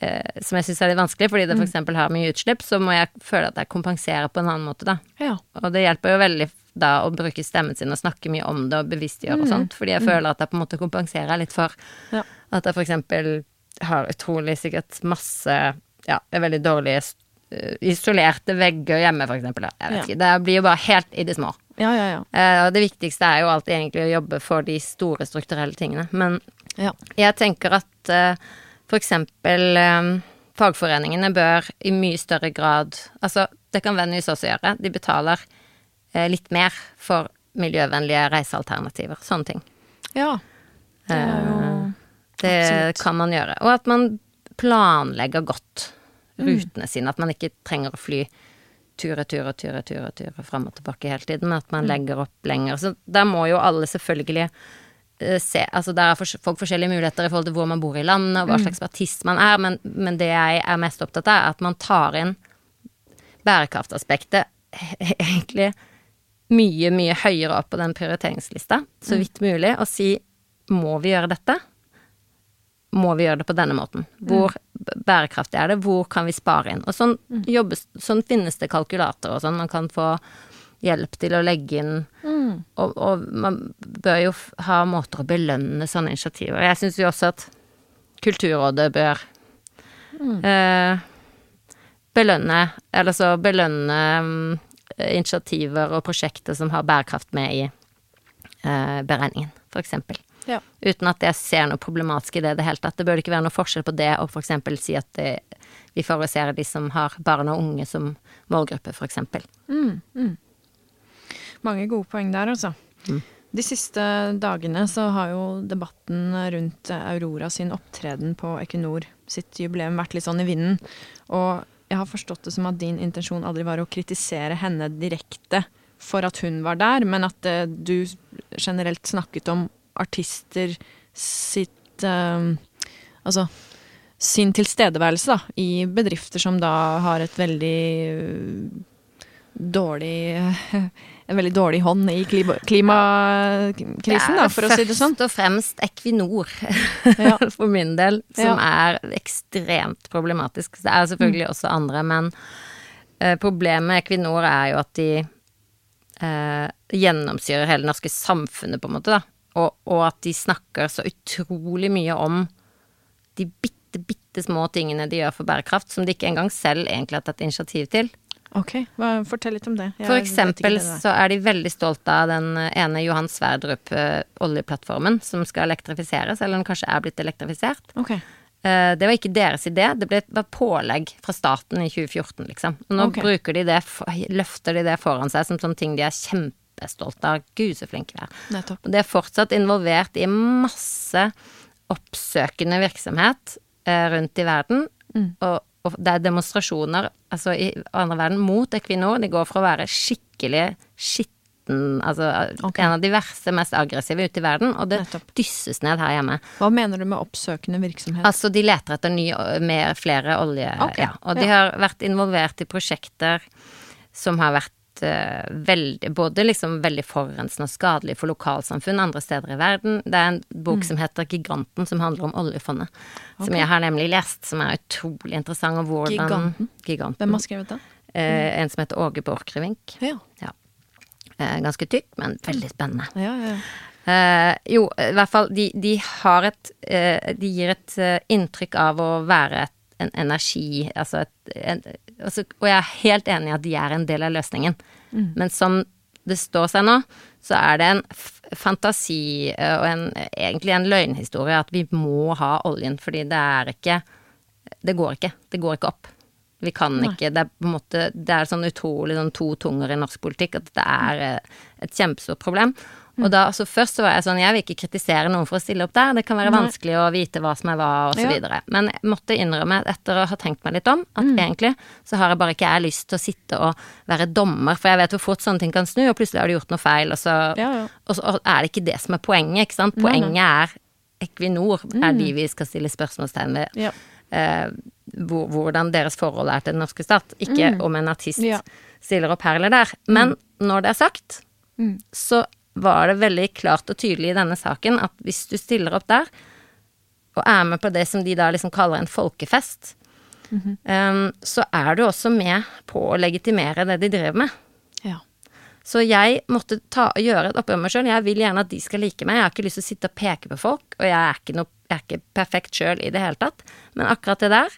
eh, som jeg syns er litt vanskelig, fordi det Mm. f.eks. har mye utslipp, så må jeg føle at jeg kompenserer på en annen måte, da. Ja. Og det hjelper jo veldig da å bruke stemmen sin og snakke mye om det og bevisstgjøre og sånt, fordi jeg føler at jeg på en måte kompenserer litt for Ja. at jeg eksempel har utrolig sikkert masse ja, veldig dårlige eh, isolerte vegger hjemme, for eksempel. Jeg vet Ja. ikke, det blir jo bare helt i det små. Ja, ja, ja. Eh, og det viktigste er jo alltid egentlig å jobbe for de store strukturelle tingene. Men ja. jeg tenker at eh, for eksempel eh, fagforeningene bør i mye større grad Altså, det kan Venice også gjøre. De betaler eh, litt mer for miljøvennlige reisealternativer. Sånne ting. ja. Det jo Det kan man gjøre. Og at man planlegger godt rutene sine. At man ikke trenger å fly ture, ture, ture, ture, ture fram og tilbake hele tiden, men at man legger opp lenger. Så der må jo alle selvfølgelig eh, se Altså der er folk forskjellige muligheter i forhold til hvor man bor i landet, og hva slags artist man er, men, men det jeg er mest opptatt av, er at man tar inn bærekraftaspektet egentlig mye, mye høyere opp på den prioriteringslista, så vidt mulig, og si må vi gjøre dette? Må vi gjøre det på denne måten? Hvor bærekraftig er det? Hvor kan vi spare inn? Og sånn, jobbes, sånn finnes det kalkulatorer og sånn. Man kan få hjelp til å legge inn og, og man bør jo ha måter å belønne sånne initiativer. Jeg syns jo også at Kulturrådet bør eh, belønne Eller så belønne um, initiativer og prosjekter som har bærekraft med i eh, beregningen, for eksempel. Ja. Uten at jeg ser noe problematisk i det i det hele tatt. Det bør ikke være noe forskjell på det og for eksempel si at det, vi favoriserer de som har barn og unge som målgruppe, for eksempel. Mange gode poeng der, altså. De siste dagene så har jo debatten rundt Aurora sin opptreden på Equinor sitt jubileum vært litt sånn i vinden. Og jeg har forstått det som at din intensjon aldri var å kritisere henne direkte for at hun var der, men at uh, du generelt snakket om artister sitt uh, Altså sin tilstedeværelse da, i bedrifter som da har et veldig uh, dårlig En veldig dårlig hånd i klima, klimakrisen, da, for å si det sånn. Først og fremst Equinor, Ja. for min del, som Ja. er ekstremt problematisk. Det er selvfølgelig også andre, men eh, problemet med Equinor er jo at de eh, gjennomsyrer hele det norske samfunnet, på en måte, da. Og, og at de snakker så utrolig mye om de bitte, bitte små tingene de gjør for bærekraft, som de ikke engang selv egentlig har tatt initiativ til. Ok, hva, fortell litt om det. Jeg For eksempel det så er de veldig stolte av den ene Johan Sverdrup eh, oljeplattformen som skal elektrifiseres, eller den kanskje er blitt elektrifisert. Ok, Eh, Det var ikke deres idé, det ble, var pålegg fra staten i 2014, liksom. Og nå okay. bruker de det, løfter de det foran seg som sånne ting de er kjempestolte av. Gud, så flinke vi er. nettopp. Og de er fortsatt involvert i masse oppsøkende virksomhet eh, rundt i verden. Mm. Og, og det er demonstrasjoner altså i andre verden mot Equinor. De går fra å være skikkelig skitten Altså okay. en av de verste, mest aggressive ute i verden, og det Nettopp. dysses ned her hjemme. Hva mener du med oppsøkende virksomhet? Altså, de leter etter ny, mer, flere olje... Okay. Ja, og de har vært involvert i prosjekter som har vært veldig, både liksom veldig forurensende og skadelig for lokalsamfunn andre steder i verden. Det er en bok som heter Giganten, som handler om oljefondet. Som Mm. Jeg har nemlig lest, som er utrolig interessant. Og hvordan Giganten? Giganten. Hvem har skrevet den? Eh, en som heter Åge Borchgrevink. Ja. Eh, ganske tykk, men veldig spennende. Ja, ja. Eh, jo, i hvert fall, de, de har et uh, De gir et uh, inntrykk av å være et, en energi, altså et en, altså, Og jeg er helt enig i at de er en del av løsningen. Men som det står seg nå, så er det en fantasi eh, og en, egentlig en løgnhistorie at vi må ha oljen, fordi det er ikke Det går ikke. Det går ikke opp. Vi kan ikke Det er på en måte Det er sånn utrolig sånn to tunger i norsk politikk at det er eh, et kjempestort problem. Og da, altså Først så var jeg sånn Jeg vil ikke kritisere noen for å stille opp der. Det kan være Nei. vanskelig å vite hva som er hva, og så Ja. videre. Men jeg måtte innrømme, etter å ha tenkt meg litt om, at Mm. egentlig så har jeg bare ikke jeg lyst til å sitte og være dommer, for jeg vet hvor fort sånne ting kan snu, og plutselig har du gjort noe feil, og så, Ja, ja. og så er det ikke det som er poenget, ikke sant. Mm. Poenget er Equinor, er de vi skal stille spørsmålstegn ved. Ja. Eh, hvor, hvordan deres forhold er til den norske stat. Ikke om en artist Mm. Ja. stiller opp her eller der. Men når det er sagt, Mm. så var det veldig klart og tydelig i denne saken at hvis du stiller opp der, og er med på det som de da liksom kaller en folkefest, mm -hmm. um, så er du også med på å legitimere det de driver med. ja. Så jeg måtte ta, gjøre et oppgjør med meg sjøl. Jeg vil gjerne at de skal like meg. Jeg har ikke lyst til å sitte og peke på folk, og jeg er ikke, noe, jeg er ikke perfekt sjøl i det hele tatt. Men akkurat det der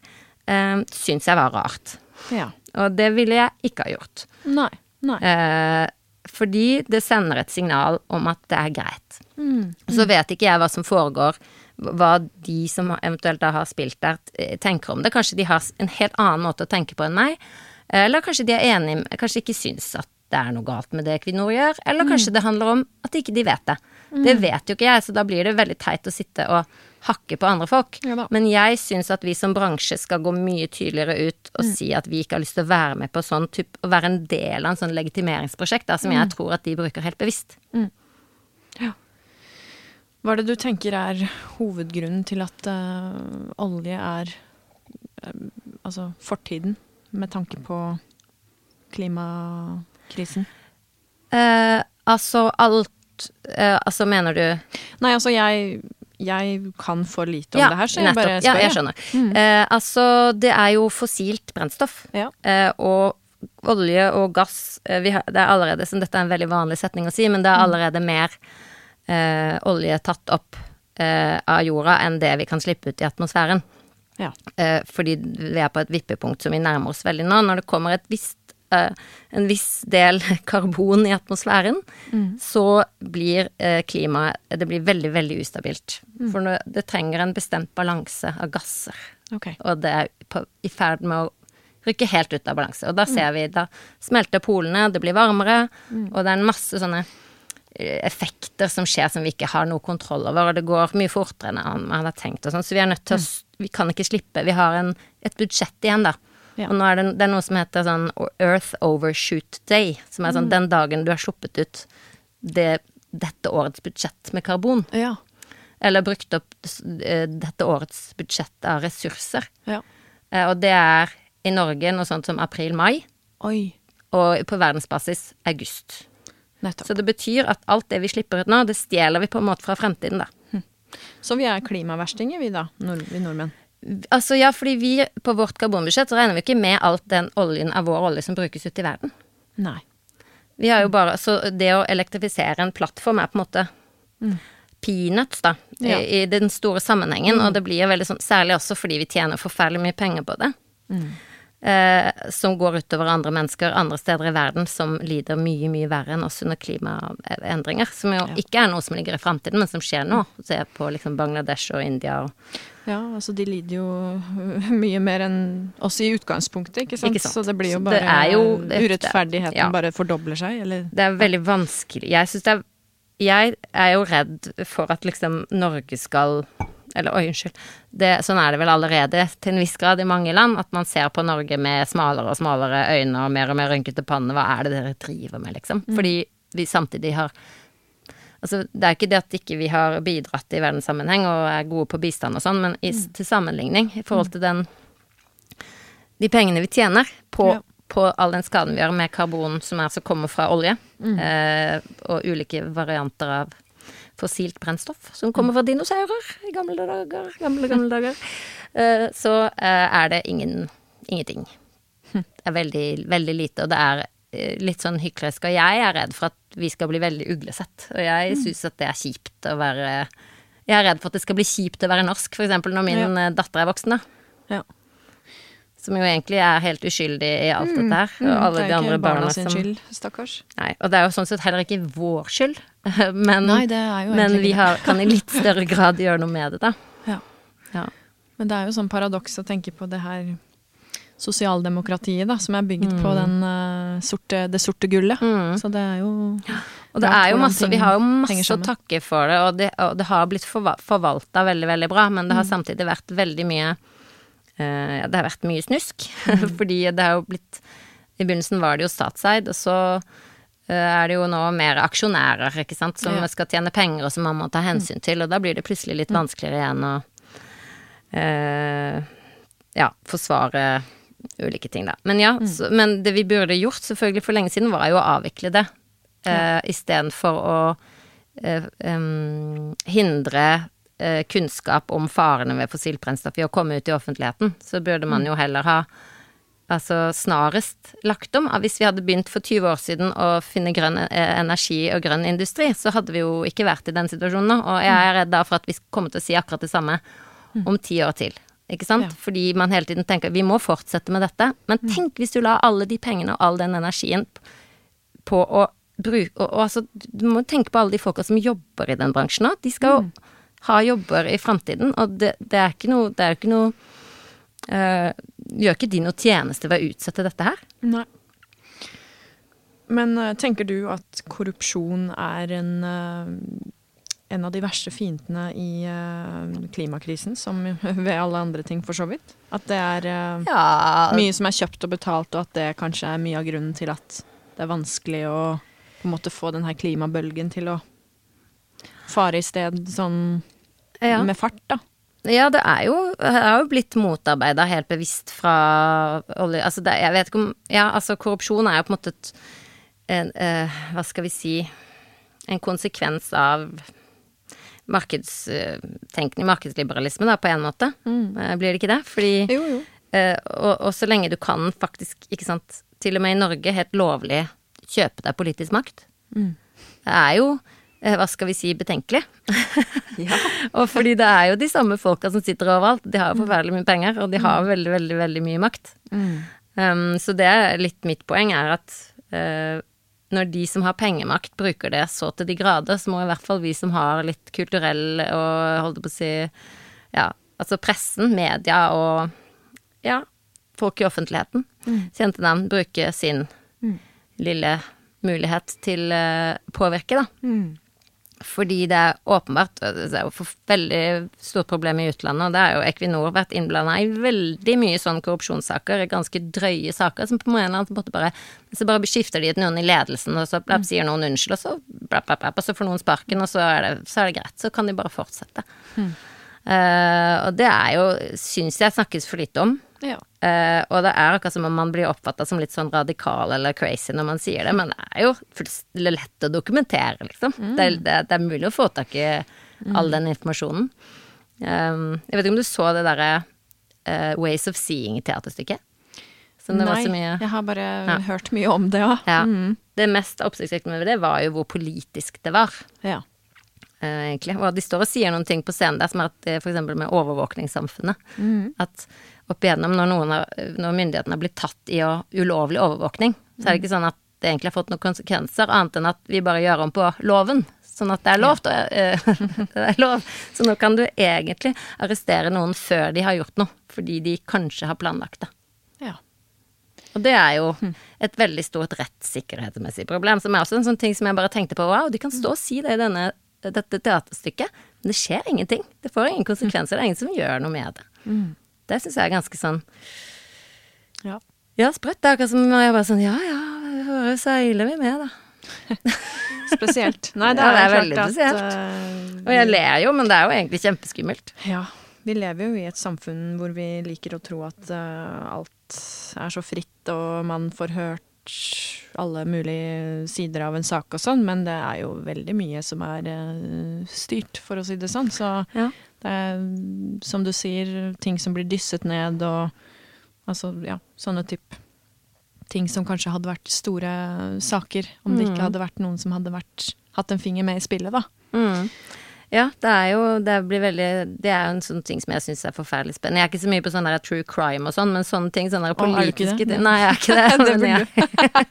um, syns jeg var rart. ja. Og det ville jeg ikke ha gjort. Nei. Nei. Eh, fordi det sender et signal om at det er greit. Mm. Så vet ikke jeg hva som foregår, hva de som eventuelt har spilt der, tenker om det. Kanskje de har en helt annen måte å tenke på enn meg. Eller kanskje de er enige, kanskje ikke syns at det er noe galt med det Equinor gjør. Eller kanskje det handler om at ikke de vet det. Det vet jo ikke jeg, så da blir det veldig teit å sitte og hakke på andre folk. Ja. Men jeg syns at vi som bransje skal gå mye tydeligere ut og si at vi ikke har lyst til å være med på sånn type Å være en del av en sånn legitimeringsprosjekt da, som jeg tror at de bruker helt bevisst. Ja. Hva er det du tenker er hovedgrunnen til at eh, olje er eh, altså fortiden, med tanke på klimakrisen? Eh, altså alt eh, Altså mener du Nei, altså jeg, jeg kan for lite om Ja, det her, så jeg nettopp. bare Ja, spør. jeg jeg. skjønner. Eh, altså, det er jo fossilt brennstoff. Ja. Eh, og olje og gass eh, vi har, Det er allerede, som dette er en veldig vanlig setning å si, men det er allerede mer eh, olje tatt opp eh, av jorda enn det vi kan slippe ut i atmosfæren. Ja. Eh, fordi vi er på et vippepunkt som vi nærmer oss veldig nå. Når det kommer et visst, en viss del karbon i atmosfæren, så blir eh, klimaet Det blir veldig, veldig ustabilt. For når, det trenger en bestemt balanse av gasser, Okay. og det er på, i ferd med å rykke helt ut av balanse. Og da ser vi, da smelter polene, det blir varmere, og det er en masse sånne eh, effekter som skjer som vi ikke har noe kontroll over, og det går mye fortere enn man hadde tenkt og sånn, så vi er nødt til å Vi kan ikke slippe. Vi har en, et budsjett igjen, da. Ja. Og nå er det, det er noe som heter sånn Earth Overshoot Day, som er sånn den dagen du har sluppet ut det, dette årets budsjett med karbon, Ja. eller brukt opp eh, dette årets budsjett av ressurser. ja. Eh, Og det er i Norge noe sånt som april-mai, og på verdensbasis august. Nettopp. Så det betyr at alt det vi slipper ut nå, det stjeler vi på en måte fra fremtiden, da. Så vi er klimaverstinger, vi da, nord vi nordmenn. Altså ja, fordi vi på vårt karbonbudsjett så regner vi ikke med alt den oljen av vår olje som brukes ute i verden. Nei. Vi har jo bare, Så det å elektrifisere en plattform er på en måte peanuts, da, Ja. i, i den store sammenhengen. Og det blir veldig sånn, særlig også fordi vi tjener forferdelig mye penger på det. Eh, som går utover andre mennesker andre steder i verden som lider mye, mye verre enn oss under klimaendringer. Som jo Ja. ikke er noe som ligger i framtiden, men som skjer nå. Se på liksom Bangladesh og India og Ja, altså de lider jo mye mer enn oss i utgangspunktet, ikke sant? Ikke sant. Så det blir jo bare det jo- det- Urettferdigheten ja. bare fordobler seg, eller? Det er veldig vanskelig. Jeg syns det er Jeg er jo redd for at liksom Norge skal Eller oi, unnskyld. Det, sånn er det vel allerede til en viss grad i mange land. At man ser på Norge med smalere og smalere øyne og mer og mer rynkete panne. Hva er det dere driver med, liksom? Fordi vi samtidig har Altså, det er ikke det at ikke vi har bidratt i verdenssammenheng og er gode på bistand og sånn, men i, til sammenligning i forhold til den De pengene vi tjener på, Ja. På all den skaden vi gjør med karbon som er, som kommer fra olje, eh, og ulike varianter av fossilt brennstoff som kommer fra dinosaurer i gamle dager, gamle, gamle dager, eh, så eh, er det ingen, ingenting. Det er veldig, veldig lite, og det er eh, litt sånn hyklersk. og jeg er redd for at vi skal bli veldig uglesett. Og jeg Mm. syns at det er kjipt å være Jeg er redd for at det skal bli kjipt å være norsk, eksempel når min Ja. eh, datter er voksen, da. Ja. Som jo egentlig er helt uskyldig i alt dette her. Og Mm, alle de andre barna barna sin som skyld, stakkars. Nei, og det er jo sånn sett heller ikke vår skyld, men, Nei, men vi har, kan i litt større grad gjøre noe med det, da. Ja. Ja. Men det er jo sånn paradoks å tenke på det her sosialdemokratiet, da, som er bygd på den uh, sorte, det sorte gullet. Mm. Så det er jo Og det er jo masse, vi har jo masse å takke for det, og det, og det har blitt forvalta veldig, veldig bra, men Mm. det har samtidig vært veldig mye ja, Det har vært mye snusk, Mm. fordi det har jo blitt I begynnelsen var det jo statseid, og så eh, er det jo nå mer aksjonærer, ikke sant, som Ja. skal tjene penger, og som man må ta hensyn til, og da blir det plutselig litt vanskeligere igjen å eh, ja, forsvare ulike ting, da. Men ja, så, men det vi burde gjort selvfølgelig for lenge siden, var jo å avvikle det. Uh, Istedenfor å eh, um, hindre eh, kunnskap om farene ved fossilt brennstoff i å komme ut i offentligheten, så burde man jo heller ha altså snarest lagt om. Hvis vi hadde begynt for 20 år siden å finne grønn eh, energi og grønn industri, så hadde vi jo ikke vært i den situasjonen nå. Og jeg er redd da for at vi kommer til å si akkurat det samme om ti år til. Ikke sant? Ja. Fordi man hele tiden tenker vi må fortsette med dette. Men tenk hvis du la alle de pengene og all den energien på å bruke og, og altså, Du må tenke på alle de folka som jobber i den bransjen nå. De skal jo ha jobber i framtiden, og det, det er ikke noe Det er ikke noe eh, Gjør ikke de noe tjeneste ved å utsette dette her? Nei. Men eh, tenker du at korrupsjon er en, eh, en av de verste fiendene i klimakrisen, som ved alle andre ting, for så vidt? At det er Ja mye som er kjøpt og betalt, og at det kanskje er mye av grunnen til at det er vanskelig å på en måte få denne klimabølgen til å fare i sted sånn ja. med fart, da. Ja, det er jo, det er jo blitt motarbeida helt bevisst fra olje... Altså, det, jeg vet ikke om Ja, altså, korrupsjon er jo på en måte et en, uh, Hva skal vi si En konsekvens av markedstenkning, markedsliberalisme, da, på en måte. Eh, Blir det ikke det? Fordi Jo, jo. Uh, og, og så lenge du kan faktisk, ikke sant, til og med i Norge helt lovlig kjøpe deg politisk makt. Mm. Det er jo, hva skal vi si, betenkelig. Ja. og fordi det er jo de samme folka som sitter overalt. De Mm. har jo forferdelig mye penger, og de har veldig, veldig, veldig mye makt. Um, så det er litt mitt poeng, er at uh, når de som har pengemakt, bruker det så til de grader, så må i hvert fall vi som har litt kulturell og holdt på å si Ja, altså pressen, media og ja, folk i offentligheten, kjente navn, bruke sin lille mulighet til å påvirke, da. Fordi det er åpenbart Det er jo et veldig stort problem i utlandet, og det er jo Equinor vært innblanda i veldig mye sånne korrupsjonssaker, ganske drøye saker, som på en eller annen måte bare Så bare skifter de ut noen i ledelsen, og så blapp, sier noen unnskyld, og så blapp, blapp, blapp, og så får noen sparken, og så er det, så er det greit. Så kan de bare fortsette. Eh, og det er jo, syns jeg, snakkes for lite om. Ja. Uh, og det er akkurat som om man blir oppfatta som litt sånn radikal eller crazy når man sier det, men det er jo lett å dokumentere, liksom. Det, er, det, er- det er mulig å få tak i all den informasjonen. Um, jeg vet ikke om du så det derre uh, Ways of Seeing-teaterstykket? Det Nei, jeg har bare Ja. hørt mye om det, ja. ja. Det mest oppsiktsvekkende med det var jo hvor politisk det var. ja. Uh, egentlig. Og de står og sier noen ting på scenen der som er at for eksempel med overvåkningssamfunnet. At opp igjennom når, har, når myndighetene har blitt tatt i å ulovlig overvåkning, så er det ikke sånn at det egentlig har fått noen konsekvenser, annet enn at vi bare gjør om på loven. Sånn at det er lov Ja. Det er lov. Så nå kan du egentlig arrestere noen før de har gjort noe, fordi de kanskje har planlagt det. ja. Og det er jo et veldig stort rettssikkerhetsmessig problem, som er også en sånn ting som jeg bare tenkte på, wow, de kan stå og si det i denne, dette teaterstykket, men det skjer ingenting. Det får ingen konsekvenser, det er ingen som gjør noe med det. Det syns jeg er ganske sånn ja. Ja, sprøtt. Det er akkurat som jeg bare sånn Ja ja, bare seiler vi med, da. Spesielt. Nei, det Ja, er, det er veldig at, spesielt. eh, Og jeg ler jo, men det er jo egentlig kjempeskummelt. Ja. Vi lever jo i et samfunn hvor vi liker å tro at uh, alt er så fritt, og man får hørt alle mulige sider av en sak og sånn, men det er jo veldig mye som er uh, styrt, for å si det sånn. Så Ja. Det er, som du sier, ting som blir dysset ned, og altså, ja, sånne type ting som kanskje hadde vært store saker, om det Mm. ikke hadde vært noen som hadde vært, hatt en finger med i spillet, da. Mm. Ja, det er jo Det blir veldig Det er jo en sånn ting som jeg syns er forferdelig spennende. Jeg er ikke så mye på sånn der true crime og sånn, men sånne ting, sånne der er politiske ting Nei, jeg er ikke det. Det men jeg,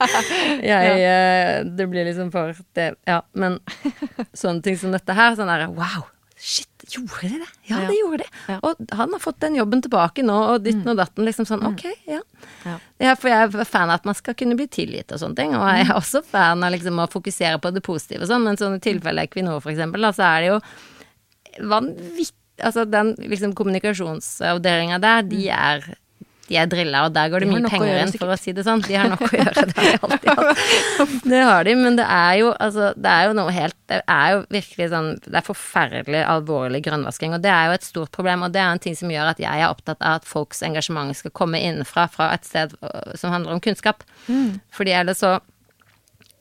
jeg eh, Det blir liksom for det Ja, men sånne ting som dette her, sånn derre wow, shit, gjorde de det? Ja, Ja. de gjorde det. Ja. Og han har fått den jobben tilbake nå, og ditten og datten, liksom sånn, ok, ja. Ja. For jeg er fan av at man skal kunne bli tilgitt og sånne ting, og jeg er også fan av liksom å fokusere på det positive og sånn, men sånne tilfeller Equinor for eksempel, da, så er det jo vanvittig Altså den liksom kommunikasjonsavdelinga der, de er de er drilla, og der går det De mye penger inn, for å si det sånn. De har nok å gjøre, det har de alltid hatt. Det har de, men det er jo altså Det er jo noe helt Det er jo virkelig sånn Det er forferdelig alvorlig grønnvasking, og det er jo et stort problem, og det er en ting som gjør at jeg er opptatt av at folks engasjement skal komme innenfra, fra et sted øh, som handler om kunnskap. Fordi ellers så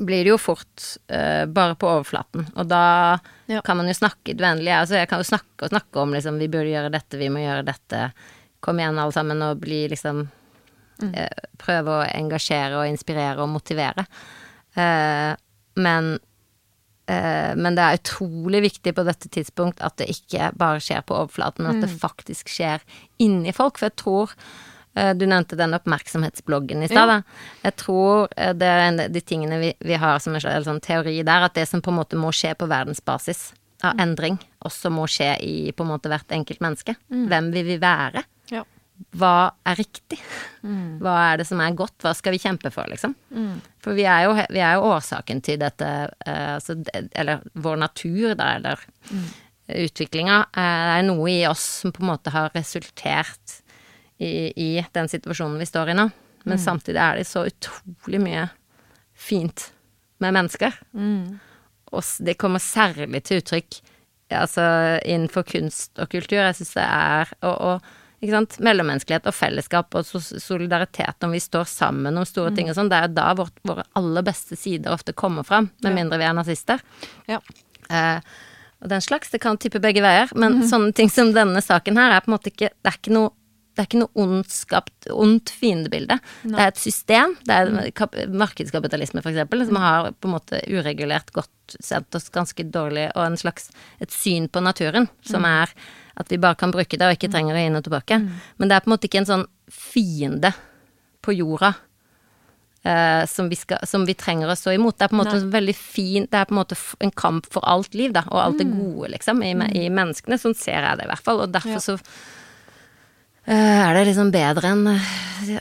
blir det jo fort uh, bare på overflaten, og da Ja. kan man jo snakke uendelig. Altså, jeg kan jo snakke og snakke om liksom vi burde gjøre dette, vi må gjøre dette. Kom igjen, alle sammen, og bli liksom eh, Prøve å engasjere og inspirere og motivere. Eh, men eh, men det er utrolig viktig på dette tidspunkt at det ikke bare skjer på overflaten, men at det faktisk skjer inni folk. For jeg tror Du nevnte den oppmerksomhetsbloggen i stad. Ja. Jeg tror det er en av de tingene vi, vi har som en slags sånn teori der, at det som på en måte må skje på verdensbasis av endring, også må skje i på en måte hvert enkelt menneske. Hvem vil vi være? Hva er riktig? Hva er det som er godt? Hva skal vi kjempe for, liksom? For vi er jo, vi er jo årsaken til dette, eh, altså, eller vår natur, da, eller utviklinga, eh, er noe i oss som på en måte har resultert i, i den situasjonen vi står i nå. Men samtidig er det så utrolig mye fint med mennesker. Og det kommer særlig til uttrykk altså innenfor kunst og kultur. Jeg syns det er og, og ikke sant? Mellommenneskelighet og fellesskap og solidaritet når vi står sammen om store ting og sånn, det er jo da vårt, våre aller beste sider ofte kommer fram, med Ja. mindre vi er nazister. Ja. Eh, og den slags. Det kan tippe begge veier. Men Mhm. sånne ting som denne saken her er på en måte ikke Det er ikke noe det er ikke noe ondskapt, ondt fiendebilde. Det er et system. Det er kap markedskapitalisme, eksempel, som har på en måte uregulert godt sendt oss ganske dårlig, og en slags et syn på naturen, som Mhm. er at vi bare kan bruke det og ikke trenger å gi noe tilbake. Men det er på en måte ikke en sånn fiende på jorda eh, som, vi skal, som vi trenger å stå imot. Det er på en måte Nei. en veldig fin Det er på en måte en kamp for alt liv, da, og alt det gode, liksom, i, i menneskene. Sånn ser jeg det i hvert fall, og derfor Ja. så eh, er det liksom bedre enn eh,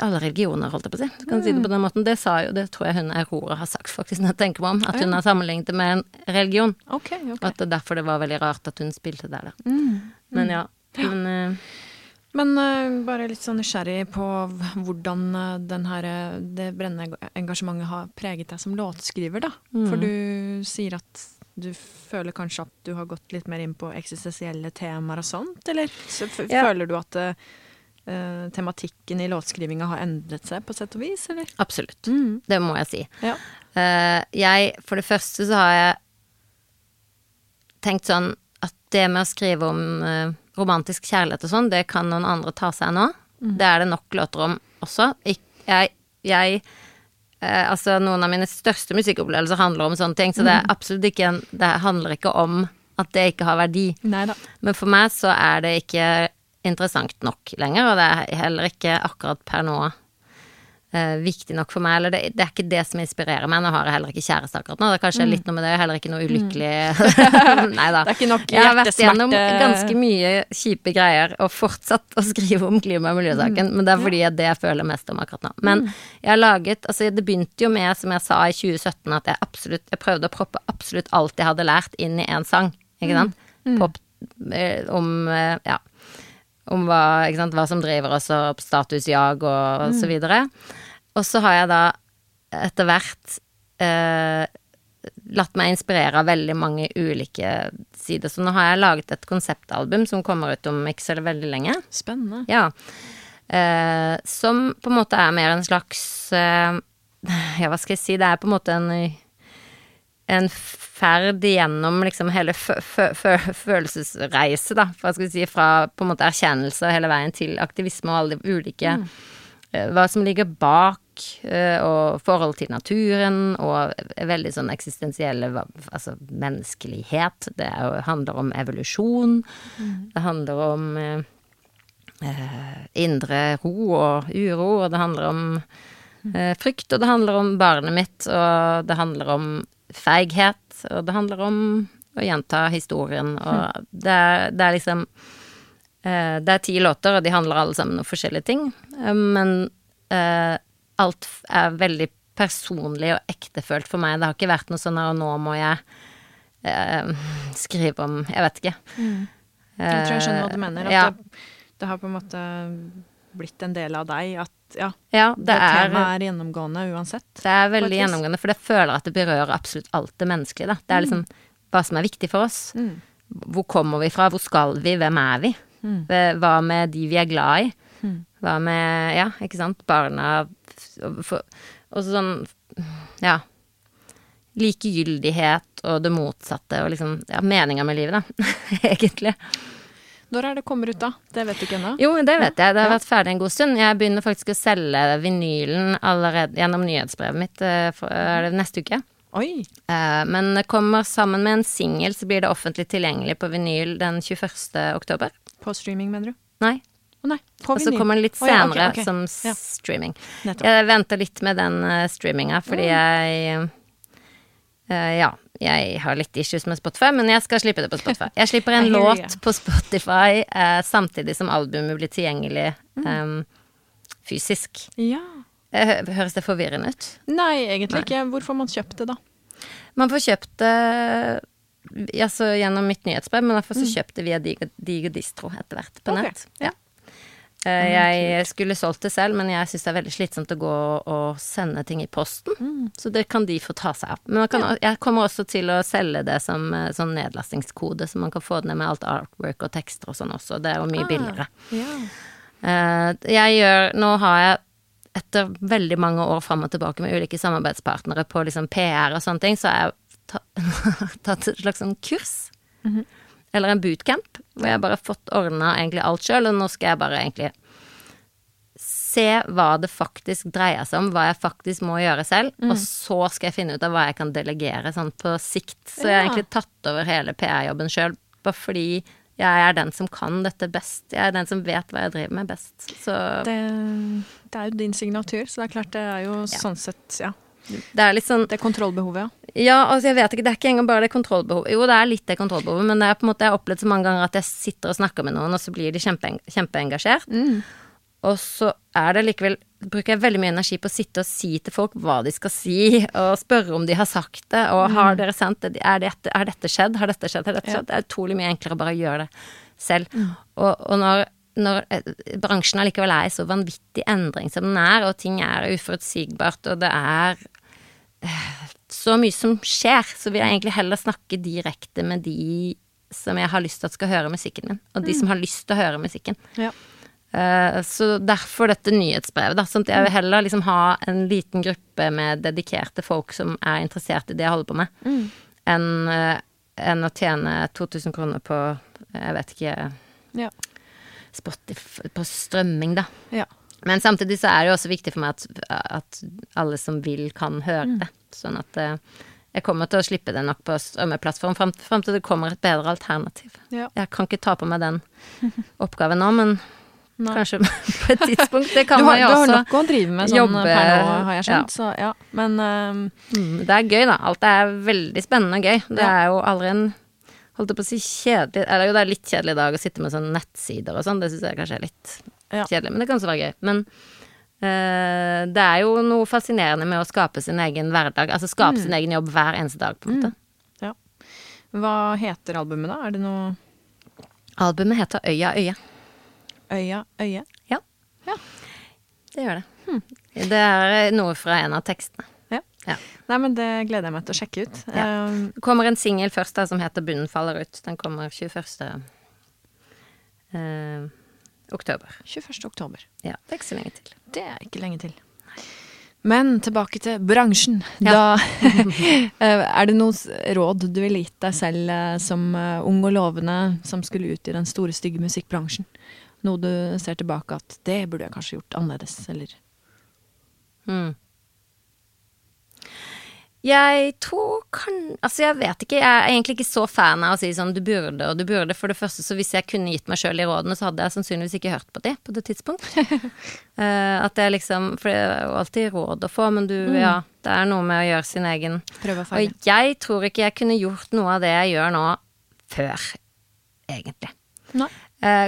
alle religioner, holdt jeg på å si. Du kan si det på den måten. Det sa jo, det tror jeg hun Aurora har sagt, faktisk, når jeg tenker meg om, at hun har sammenlignet det med en religion. Okay, okay. Og at det derfor det var veldig rart at hun spilte der, da. Mm. Men ja. Men uh, Men uh, bare litt sånn nysgjerrig på hvordan eh, den her, eh, det brennende engasjementet har preget deg som låtskriver, da. For du sier at du føler kanskje at du har gått litt mer inn på eksistensielle temaer og sånt, eller Ja. føler du at uh, eh, tematikken i låtskrivinga har endret seg på sett og vis, eller? absolutt. Mm. Det må jeg si. Ja. Eh, jeg, for det første så har jeg tenkt sånn det med å skrive om eh, romantisk kjærlighet og sånn, det kan noen andre ta seg nå. Det er det nok låter om også. Jeg, jeg eh, Altså, noen av mine største musikkopplevelser handler om sånne ting, så det er absolutt ikke en Det handler ikke om at det ikke har verdi. Neida. Men for meg så er det ikke interessant nok lenger, og det er heller ikke akkurat per nå eh, viktig nok for meg. Eller det, det er ikke det som inspirerer meg. Nå har jeg heller ikke kjæreste akkurat nå. Det er kanskje litt noe med det. Er heller ikke noe ulykkelig Nei da. Det er ikke nok Jeg har vært gjennom ganske mye kjipe greier og fortsatt å skrive om klima- og miljøsaken, men det er fordi det er det jeg føler mest om akkurat nå. Men jeg har laget Altså, det begynte jo med, som jeg sa i 2017, at jeg absolutt Jeg prøvde å proppe absolutt alt jeg hadde lært, inn i én sang, ikke sant? Pop eh, om eh, Ja om hva, sant, hva som driver oss, og statusjag og så videre. Og så har jeg da etter hvert eh, latt meg inspirere av veldig mange ulike sider. Så nå har jeg laget et konseptalbum som kommer ut om ikke så veldig lenge. Spennende. Ja. Eh, som på en måte er mer en slags eh, Ja, hva skal jeg si, det er på en måte en en ferd gjennom liksom hele fø fø fø følelsesreise, da, hva skal vi si, fra på en måte erkjennelse hele veien til aktivisme og alle de ulike mm. Hva som ligger bak eh, og forhold til naturen, og veldig sånn eksistensielle Altså menneskelighet. Det er handler om evolusjon. Det handler om eh, eh, indre ro og uro, og det handler om eh, frykt, og det handler om barnet mitt, og det handler om feighet, og det handler om å gjenta historien, og det er, det er liksom eh, Det er ti låter, og de handler alle sammen om forskjellige ting, eh, men eh, alt er veldig personlig og ektefølt for meg. Det har ikke vært noe sånn her, og nå må jeg skrive om Jeg vet ikke. Jeg tror jeg skjønner hva du mener. At ja. det, det har på en måte blitt en del av deg. At ja, Ja, det, det er, er gjennomgående uansett. det er veldig gjennomgående, for jeg føler at det berører absolutt alt det menneskelige. Da. Det er liksom hva som er viktig for oss. Mm. Hvor kommer vi fra? Hvor skal vi? Hvem er vi? Mm. Hva med de vi er glad i? Mm. Hva med Ja, ikke sant? Barna og sånn Ja. Likegyldighet og det motsatte og liksom Ja, meninga med livet, da. Egentlig. Når er det kommer ut, da? Det vet du ikke ennå? Jo, det vet jeg. Det har vært ferdig en god stund. Jeg begynner faktisk å selge vinylen allerede gjennom nyhetsbrevet mitt eh, for, er neste uke. Oi! Eh, Men det kommer sammen med en singel, så blir det offentlig tilgjengelig på vinyl den 21. oktober. På streaming, mener du? Nei. På Og så kommer den litt Å ja, okay, senere som Ja. streaming. Nettopp. Jeg venter litt med den streaminga, fordi jeg eh, Ja, jeg har litt issues med Spotify, men jeg skal slippe det på Spotify. Jeg slipper en låt på Spotify eh, samtidig som albumet blir tilgjengelig um, fysisk. Ja. Eh, Høres det forvirrende ut? Nei, egentlig ikke. Hvorfor man kjøpt det, da? Man får kjøpt det altså, gjennom mitt nyhetsbrev, men derfor får så kjøpt det via Digo, Digo etter hvert på nett. Okay. Ja. Eh, Jeg skulle solgt det selv, men jeg syns det er veldig slitsomt å gå og sende ting i posten. Så det kan de få ta seg av. Men man kan, jeg kommer også til å selge det som eh, sånn nedlastingskode, så man kan få det ned med alt artwork og tekster og sånn også. Det er jo mye billigere. Yeah. Jeg gjør Nå har jeg etter veldig mange år fram og tilbake med ulike samarbeidspartnere på liksom PR og sånne ting, så har jeg ta, tatt et slags sånn kurs. Eller en bootcamp, hvor jeg bare har fått ordna egentlig alt sjøl, og nå skal jeg bare egentlig se hva det faktisk dreier seg om, hva jeg faktisk må gjøre selv, og så skal jeg finne ut av hva jeg kan delegere sånn på sikt. Så jeg har egentlig tatt over hele PR-jobben sjøl, bare fordi jeg er den som kan dette best. Jeg er den som vet hva jeg driver med best. Så Det, det er jo din signatur, så det er klart det er jo sånn sett Ja. Det er litt sånn Det er kontrollbehovet, ja. Ja, altså jeg vet ikke, det er ikke engang bare det kontrollbehovet. Jo, det er litt det kontrollbehovet, men det er på en måte, jeg har opplevd så mange ganger at jeg sitter og snakker med noen, og så blir de kjempe, kjempeengasjert. Og så er det likevel bruker jeg veldig mye energi på å sitte og si til folk hva de skal si, og spørre om de har sagt det, og har dere sendt det, er dette, er dette skjedd, har dette skjedd, har dette skjedd? Det er utrolig mye enklere bare å gjøre det selv. Og, og når, når eh, bransjen allikevel er i så vanvittig endring som den er, og ting er uforutsigbart, og det er så mye som skjer, så vil jeg egentlig heller snakke direkte med de som jeg har lyst til at skal høre musikken min, og de som har lyst til å høre musikken. ja. Uh, Så derfor dette nyhetsbrevet, da. Sånn at jeg vil heller liksom ha en liten gruppe med dedikerte folk som er interessert i det jeg holder på med, enn uh, en å tjene 2000 kroner på, jeg vet ikke, Ja. Spotify, på strømming, da. ja. Men samtidig så er det jo også viktig for meg at, at alle som vil, kan høre Mm. det. Sånn at eh, jeg kommer til å slippe det nok på strømmeplattform fram, fram til det kommer et bedre alternativ. Ja. Jeg kan ikke ta på meg den oppgaven nå, men Nei. kanskje på et tidspunkt. Det kan Du man har, jo du har nok å drive med sånn jobbe- per nå, har jeg ja. skjønt. Så ja. Men um, Mm, Det er gøy, da. Alt er veldig spennende og gøy. Det Ja. er jo aldri en Holdt jeg på å si kjedelig Eller jo, det er litt kjedelig i dag å sitte med sånne nettsider og sånn. Det syns jeg kanskje er litt Ja. kjedelig, men det kan også være gøy. Men uh, det er jo noe fascinerende med å skape sin egen hverdag. Altså skape sin egen jobb hver eneste dag, på en måte. ja. Hva heter albumet, da? Er det noe Albumet heter Øya øye. Øya øye? Ja. Ja. Det gjør det. Det er noe fra en av tekstene. Ja. Ja. Nei, men det gleder jeg meg til å sjekke ut. Ja. Det kommer en singel først da, som heter 'Bunnen faller ut'. Den kommer 21. Eh, oktober. 21. oktober. Ja, det er ikke så lenge til. Det er ikke lenge til. Men tilbake til bransjen. Ja. Da eh, Er det noe råd du ville gitt deg selv eh, som eh, ung og lovende som skulle ut i den store, stygge musikkbransjen? Noe du ser tilbake at det burde jeg kanskje gjort annerledes, eller Mm. Jeg tror kan Altså, jeg vet ikke. Jeg er egentlig ikke så fan av å si sånn du burde og du burde. For det første, så hvis jeg kunne gitt meg sjøl de rådene, så hadde jeg sannsynligvis ikke hørt på de på det tidspunkt. uh, at jeg liksom For det er jo alltid råd å få, men du, mm. ja. Det er noe med å gjøre sin egen Prøve å feile. Og jeg tror ikke jeg kunne gjort noe av det jeg gjør nå, før, egentlig. Nei. Uh,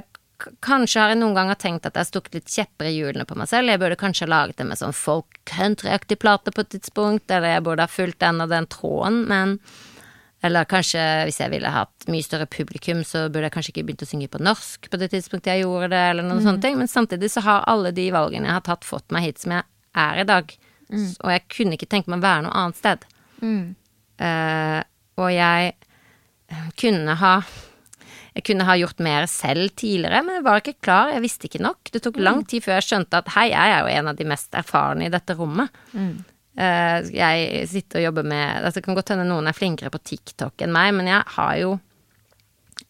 Kanskje har jeg noen ganger tenkt at jeg har stukket litt kjepper i hjulene på meg selv. Jeg burde kanskje ha laget det med sånn folk-countryaktig plate på et tidspunkt, eller jeg burde ha fulgt den og den tråden, men Eller kanskje hvis jeg ville hatt mye større publikum, så burde jeg kanskje ikke begynt å synge på norsk på det tidspunktet jeg gjorde det, eller noen mm. sånne ting. Men samtidig så har alle de valgene jeg har tatt, fått meg hit som jeg er i dag. Mm. Og jeg kunne ikke tenke meg å være noe annet sted. Mm. Uh, og jeg kunne ha jeg kunne ha gjort mer selv tidligere, men jeg var ikke klar, jeg visste ikke nok. Det tok lang mm. tid før jeg skjønte at hei, jeg er jo en av de mest erfarne i dette rommet. Mm. Uh, jeg sitter og jobber med altså Det kan godt hende noen er flinkere på TikTok enn meg, men jeg har jo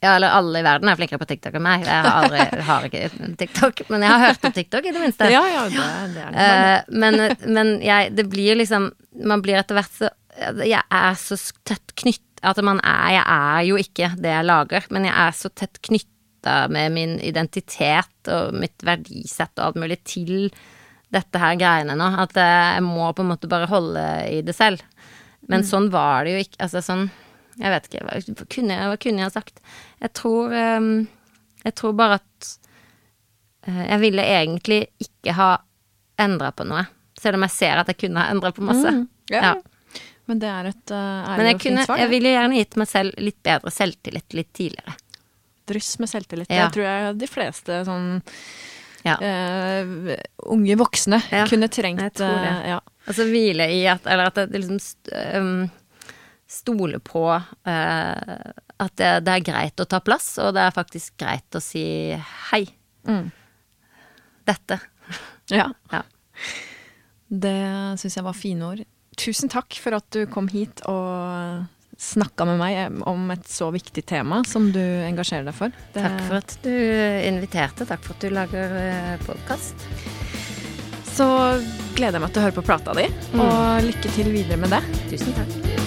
ja, eller alle i verden er flinkere på TikTok enn meg. Jeg har, aldri, har ikke TikTok, men jeg har hørt om TikTok, i det minste. Ja, ja, det, det er det. Uh, men, men jeg, det blir liksom Man blir etter hvert så Jeg er så tett knyttet at man er Jeg er jo ikke det jeg lager, men jeg er så tett knytta med min identitet og mitt verdisett og alt mulig til dette her greiene nå, at jeg må på en måte bare holde i det selv. Men mm. sånn var det jo ikke. Altså sånn Jeg vet ikke, hva kunne jeg, hva kunne jeg ha sagt? Jeg tror um, Jeg tror bare at uh, jeg ville egentlig ikke ha endra på noe. Selv om jeg ser at jeg kunne ha endra på masse. Mm, yeah. ja. Men det er et uh, Men jeg, kunne, svar, jeg ville gjerne gitt meg selv litt bedre selvtillit litt tidligere. Dryss med selvtillit. Ja. Det tror jeg de fleste sånn ja. uh, unge voksne ja, kunne trengt. Jeg tror det. Uh, ja. Altså hvile i at Eller at det liksom um, stole på at det, det, er greit å ta plass, og det er faktisk greit å si hei. Mm. Dette. Ja. ja. Det syns jeg var fine ord tusen takk for at du kom hit og snakka med meg om et så viktig tema som du engasjerer deg for. Det... Takk for at du inviterte. Takk for at du lager eh, podkast. Så gleder jeg meg til å høre på plata di, mm. og lykke til videre med det. Tusen takk.